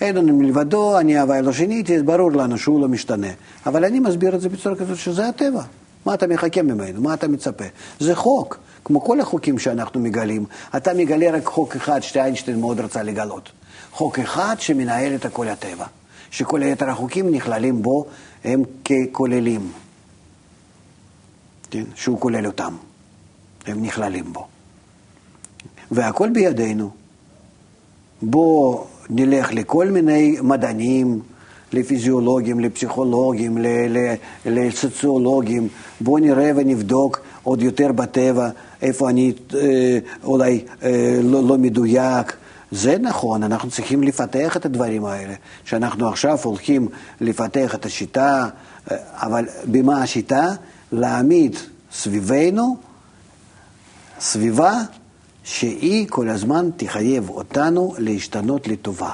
אין לנו מלבדו, אני הווי לא שיניתי, ברור לנו שהוא לא משתנה. אבל אני מסביר את זה בצורה כזאת שזה הטבע. מה אתה מחכה ממנו? מה אתה מצפה? זה חוק, כמו כל החוקים שאנחנו מגלים. אתה מגלה רק חוק אחד שאיינשטיין מאוד רצה לגלות. חוק אחד שמנהל את כל הטבע, שכל היתר החוקים נכללים בו, הם ככוללים. כן? שהוא כולל אותם. הם נכללים בו. והכל בידינו. בואו נלך לכל מיני מדענים, לפיזיולוגים, לפסיכולוגים, לסוציולוגים, בואו נראה ונבדוק עוד יותר בטבע, איפה אני אה, אולי אה, לא, לא מדויק. זה נכון, אנחנו צריכים לפתח את הדברים האלה, שאנחנו עכשיו הולכים לפתח את השיטה, אה, אבל במה השיטה? להעמיד סביבנו סביבה שהיא כל הזמן תחייב אותנו להשתנות לטובה.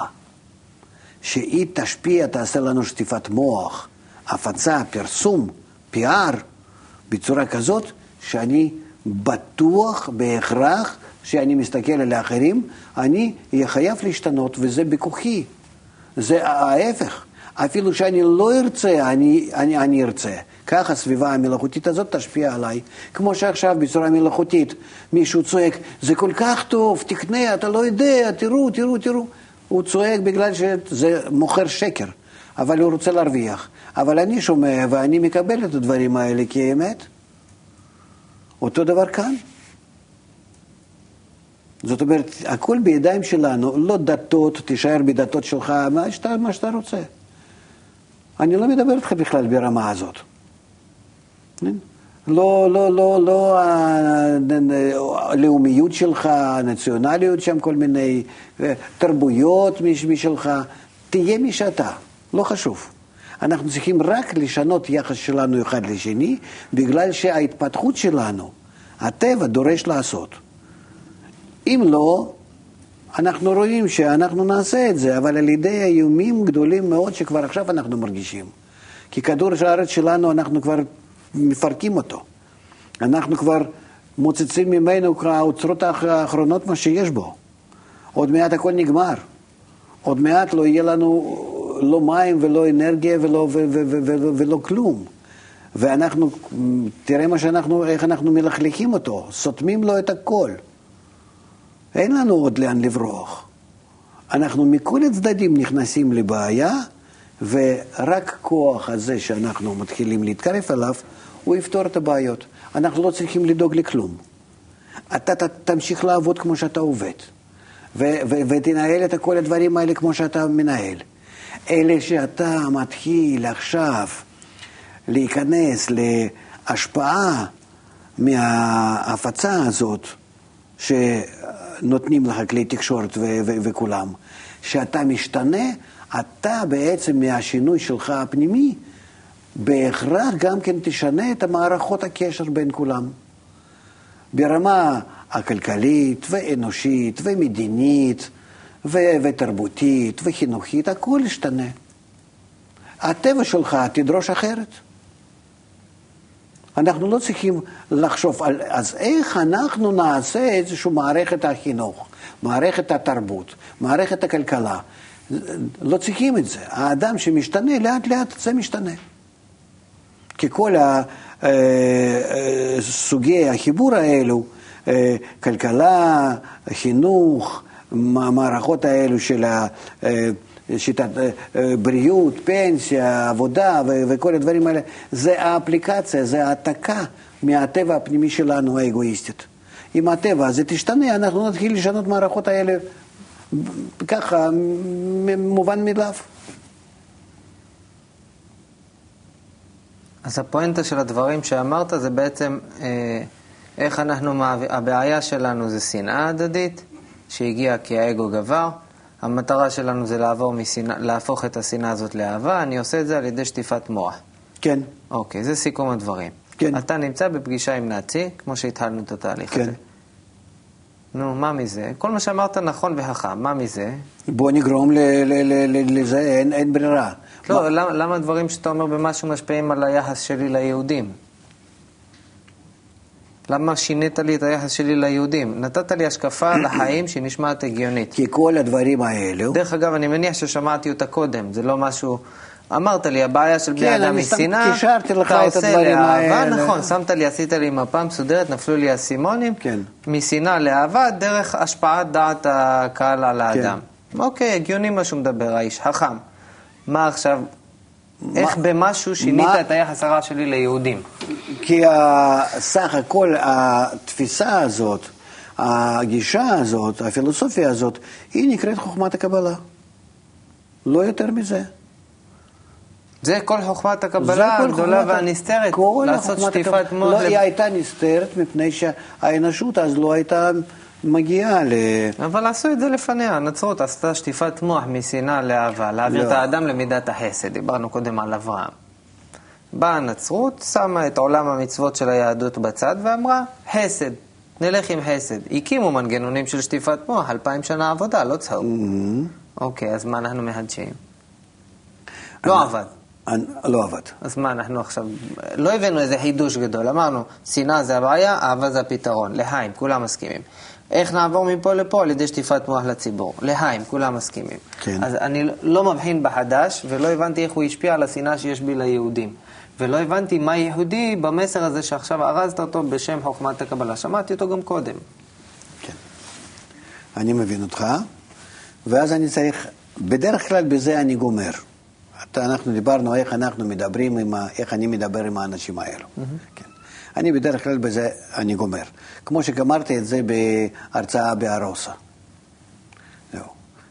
שהיא תשפיע, תעשה לנו שטיפת מוח, הפצה, פרסום, PR, בצורה כזאת שאני בטוח בהכרח שאני מסתכל על האחרים, אני אהיה חייב להשתנות, וזה בכוחי. זה ההפך. אפילו שאני לא ארצה, אני, אני, אני ארצה. כך הסביבה המלאכותית הזאת תשפיע עליי. כמו שעכשיו בצורה מלאכותית מישהו צועק, זה כל כך טוב, תקנה, אתה לא יודע, תראו, תראו, תראו. הוא צועק בגלל שזה מוכר שקר, אבל הוא רוצה להרוויח. אבל אני שומע ואני מקבל את הדברים האלה כאמת. אותו דבר כאן. זאת אומרת, הכל בידיים שלנו, לא דתות, תישאר בדתות שלך, מה שאתה, מה שאתה רוצה. אני לא מדבר איתך בכלל ברמה הזאת. לא, לא, לא, לא הלאומיות שלך, הנציונליות שם, כל מיני אה, תרבויות משלך, תהיה מי שאתה, לא חשוב. אנחנו צריכים רק לשנות יחס שלנו אחד לשני, בגלל שההתפתחות שלנו, הטבע דורש לעשות. אם לא, אנחנו רואים שאנחנו נעשה את זה, אבל על ידי איומים גדולים מאוד שכבר עכשיו אנחנו מרגישים. כי כדור הארץ שלנו, אנחנו כבר מפרקים אותו. אנחנו כבר מוצצים ממנו האוצרות האחרונות מה שיש בו. עוד מעט הכל נגמר. עוד מעט לא יהיה לנו לא מים ולא אנרגיה ולא, ו- ו- ו- ו- ולא כלום. ואנחנו, תראה מה שאנחנו, איך אנחנו מלכלכים אותו, סותמים לו את הכל. אין לנו עוד לאן לברוח. אנחנו מכל הצדדים נכנסים לבעיה, ורק כוח הזה שאנחנו מתחילים להתקרב אליו, הוא יפתור את הבעיות. אנחנו לא צריכים לדאוג לכלום. אתה ת, תמשיך לעבוד כמו שאתה עובד, ו, ו, ותנהל את כל הדברים האלה כמו שאתה מנהל. אלה שאתה מתחיל עכשיו להיכנס להשפעה מההפצה הזאת, שנותנים לך כלי תקשורת ו- ו- וכולם, שאתה משתנה, אתה בעצם מהשינוי שלך הפנימי, בהכרח גם כן תשנה את המערכות הקשר בין כולם. ברמה הכלכלית ואנושית ומדינית ו- ותרבותית וחינוכית, הכל ישתנה. הטבע שלך תדרוש אחרת. אנחנו לא צריכים לחשוב על... אז איך אנחנו נעשה איזושהי מערכת החינוך, מערכת התרבות, מערכת הכלכלה? לא צריכים את זה. האדם שמשתנה, לאט לאט זה משתנה. כי כל סוגי החיבור האלו, כלכלה, חינוך, המערכות האלו של שיטת בריאות, פנסיה, עבודה וכל הדברים האלה, זה האפליקציה, זה העתקה מהטבע הפנימי שלנו האגואיסטית. אם הטבע הזה תשתנה, אנחנו נתחיל לשנות מערכות האלה ככה, מובן מאליו. אז הפואנטה של הדברים שאמרת זה בעצם אה, איך אנחנו, הבעיה שלנו זה שנאה הדדית, שהגיעה כי האגו גבר. המטרה שלנו זה לעבור מסינה, להפוך את השנאה הזאת לאהבה, אני עושה את זה על ידי שטיפת מוח. כן. אוקיי, זה סיכום הדברים. כן. אתה נמצא בפגישה עם נאצי, כמו שהתחלנו את התהליך כן. הזה. נו, מה מזה? כל מה שאמרת נכון וחכם, מה מזה? בוא נגרום ל- ל- ל- ל- לזה, אין, אין ברירה. לא, למה, למה הדברים שאתה אומר במשהו משפיעים על היחס שלי ליהודים? למה שינית לי את היחס שלי ליהודים? נתת לי השקפה לחיים שנשמעת הגיונית. כי כל הדברים האלו, דרך אגב, אני מניח ששמעתי אותה קודם, זה לא משהו... אמרת לי, הבעיה של בני כן, אדם היא שנאה, אתה את עושה לאהבה. נכון, שמת לי, עשית לי מפה מסודרת, נפלו לי האסימונים, כן. משנאה לאהבה, דרך השפעת דעת הקהל על האדם. אוקיי, הגיוני מה שהוא מדבר, האיש, חכם. מה עכשיו, איך במשהו שינית מה- את היחס הרע שלי ליהודים? כי סך הכל התפיסה הזאת, הגישה הזאת, הפילוסופיה הזאת, היא נקראת חוכמת הקבלה. לא יותר מזה. זה כל חוכמת הקבלה הגדולה והנסתרת, לעשות שטיפת. מוח. לא, היא הייתה נסתרת מפני שהאנושות אז לא הייתה מגיעה ל... אבל עשו את זה לפניה, הנצרות עשתה שטיפת מוח משנאה לאהבה, להעביר לא. את האדם למידת החסד, דיברנו קודם על אברהם. באה הנצרות, שמה את עולם המצוות של היהדות בצד ואמרה, חסד, נלך עם חסד. הקימו מנגנונים של שטיפת מוח, אלפיים שנה עבודה, לא צהוב. אוקיי, אז מה אנחנו מהדשים? לא עבד. אני- לא עבד. אז מה, אנחנו עכשיו, לא הבאנו איזה חידוש גדול, אמרנו, שנאה זה הבעיה, אהבה זה הפתרון, לחיים, כולם מסכימים. איך נעבור מפה לפה? על ידי שטיפת מוח לציבור. לחיים, כולם מסכימים. כן. אז אני לא מבחין בחדש, ולא הבנתי איך הוא השפיע על השנאה שיש בי ליהודים. ולא הבנתי מה יהודי במסר הזה שעכשיו ארזת אותו בשם חוכמת הקבלה. שמעתי אותו גם קודם. כן. אני מבין אותך, ואז אני צריך, בדרך כלל בזה אני גומר. אתה, אנחנו דיברנו איך אנחנו מדברים, עם ה, איך אני מדבר עם האנשים האלו. כן. אני בדרך כלל בזה אני גומר. כמו שגמרתי את זה בהרצאה בארוסה. זהו.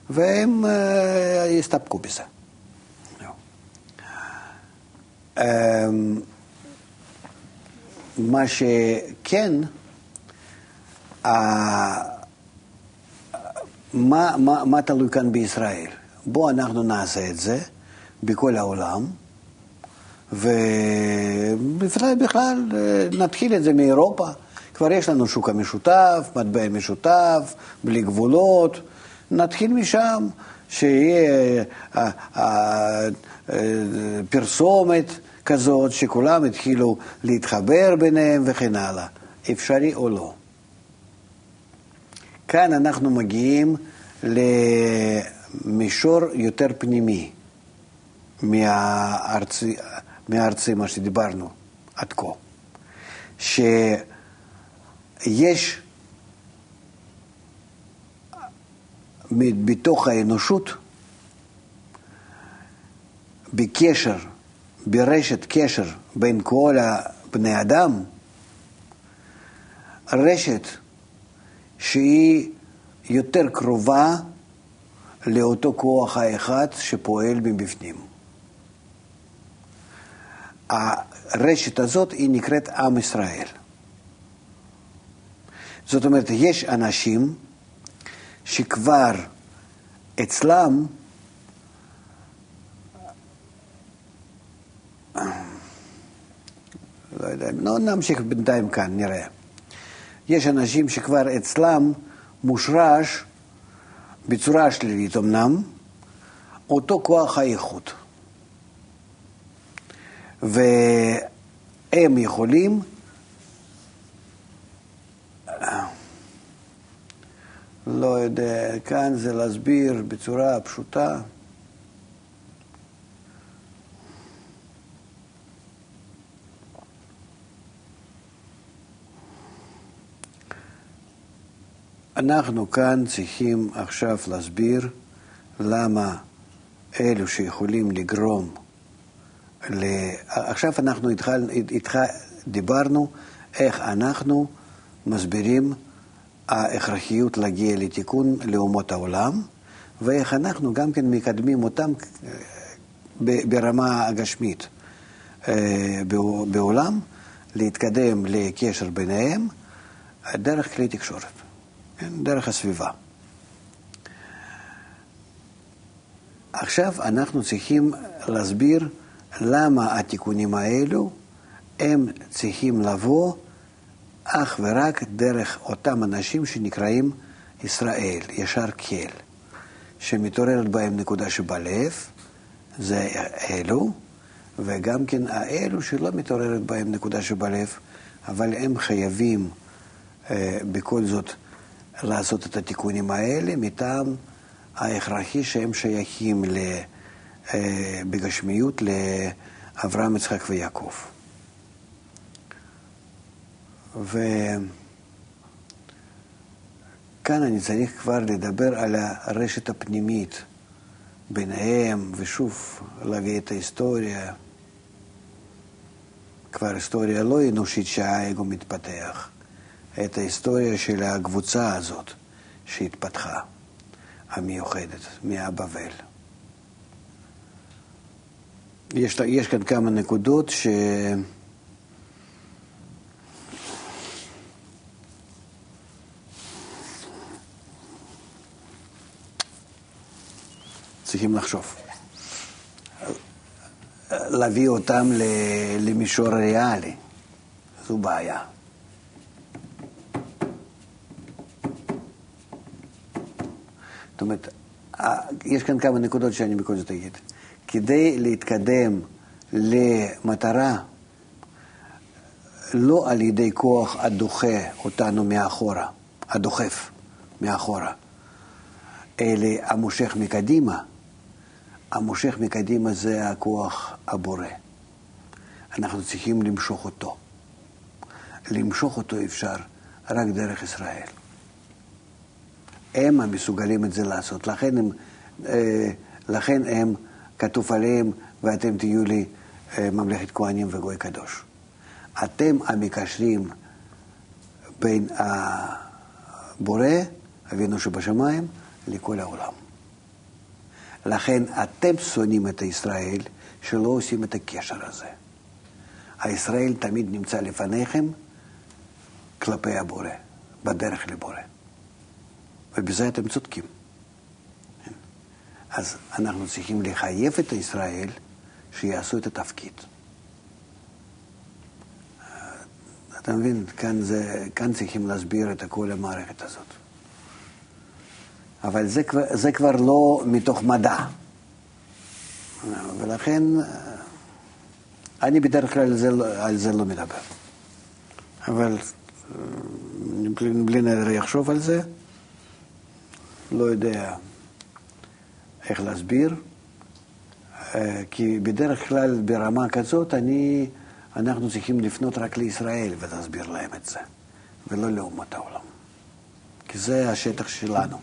והם אה, הסתפקו בזה. אמ, מה שכן, ה- מה, מה, מה תלוי כאן בישראל? בואו אנחנו נעשה את זה בכל העולם, ובכלל בכלל אה, נתחיל את זה מאירופה. כבר יש לנו שוק המשותף, מטבע משותף, בלי גבולות, נתחיל משם, שיהיה אה, אה, פרסומת כזאת, שכולם יתחילו להתחבר ביניהם וכן הלאה. אפשרי או לא? כאן אנחנו מגיעים למישור יותר פנימי מהארצי, מהארצי, מה שדיברנו עד כה. שיש בתוך האנושות, בקשר, ברשת קשר בין כל בני אדם, רשת שהיא יותר קרובה לאותו כוח האחד שפועל מבפנים. הרשת הזאת היא נקראת עם ישראל. זאת אומרת, יש אנשים שכבר אצלם לא יודע, לא נמשיך בינתיים כאן, נראה. יש אנשים שכבר אצלם מושרש בצורה שלילית אמנם, אותו כוח האיכות. והם יכולים לא יודע, כאן זה להסביר בצורה פשוטה. אנחנו כאן צריכים עכשיו להסביר למה אלו שיכולים לגרום ל... עכשיו אנחנו התחל... התח... דיברנו איך אנחנו מסבירים ההכרחיות להגיע לתיקון לאומות העולם, ואיך אנחנו גם כן מקדמים אותם ברמה הגשמית אה, בעולם, להתקדם לקשר ביניהם דרך כלי תקשורת, כן? דרך הסביבה. עכשיו אנחנו צריכים להסביר למה התיקונים האלו? הם צריכים לבוא אך ורק דרך אותם אנשים שנקראים ישראל, ישר קל, שמתעוררת בהם נקודה שבלב, זה אלו, וגם כן האלו שלא מתעוררת בהם נקודה שבלב, אבל הם חייבים אה, בכל זאת לעשות את התיקונים האלה מטעם ההכרחי שהם שייכים ל, בגשמיות לאברהם, יצחק ויעקב. וכאן אני צריך כבר לדבר על הרשת הפנימית ביניהם, ושוב להביא את ההיסטוריה, כבר היסטוריה לא אנושית שהאגו מתפתח, את ההיסטוריה של הקבוצה הזאת שהתפתחה, המיוחדת, מהבבל. יש, יש כאן כמה נקודות ש... צריכים לחשוב. להביא אותם למישור ריאלי, זו בעיה. זאת אומרת, יש כאן כמה נקודות שאני בכל זאת אגיד. כדי להתקדם למטרה, לא על ידי כוח הדוחה אותנו מאחורה, הדוחף מאחורה, אלא המושך מקדימה, המושך מקדימה זה הכוח הבורא. אנחנו צריכים למשוך אותו. למשוך אותו אפשר רק דרך ישראל. הם המסוגלים את זה לעשות. לכן הם, אה, לכן הם כתוב עליהם, ואתם תהיו לי אה, ממלכת כהנים וגוי קדוש. אתם המקשרים בין הבורא, אבינו שבשמיים, לכל העולם. לכן אתם שונאים את ישראל שלא עושים את הקשר הזה. הישראל תמיד נמצא לפניכם כלפי הבורא, בדרך לבורא. ובזה אתם צודקים. אז אנחנו צריכים לחייב את ישראל שיעשו את התפקיד. אתה מבין? כאן, זה, כאן צריכים להסביר את כל המערכת הזאת. אבל זה, זה כבר לא מתוך מדע. ולכן אני בדרך כלל זה, על זה לא מדבר. אבל אה, בלי נדר יחשוב על זה, לא יודע איך להסביר, אה, כי בדרך כלל ברמה כזאת אני, אנחנו צריכים לפנות רק לישראל ולהסביר להם את זה, ולא לאומות העולם. כי זה השטח שלנו,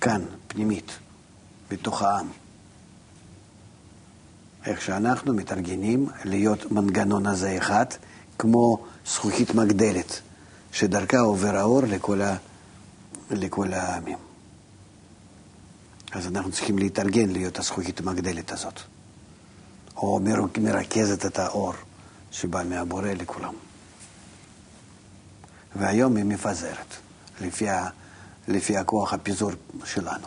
כאן, פנימית, בתוך העם. איך שאנחנו מתארגנים להיות מנגנון הזה אחד, כמו זכוכית מגדלת, שדרכה עובר האור לכל, ה... לכל העמים. אז אנחנו צריכים להתארגן להיות הזכוכית המגדלת הזאת, או מר- מרכזת את האור שבא מהבורא לכולם. והיום היא מפזרת, לפי. לפי הכוח הפיזור שלנו.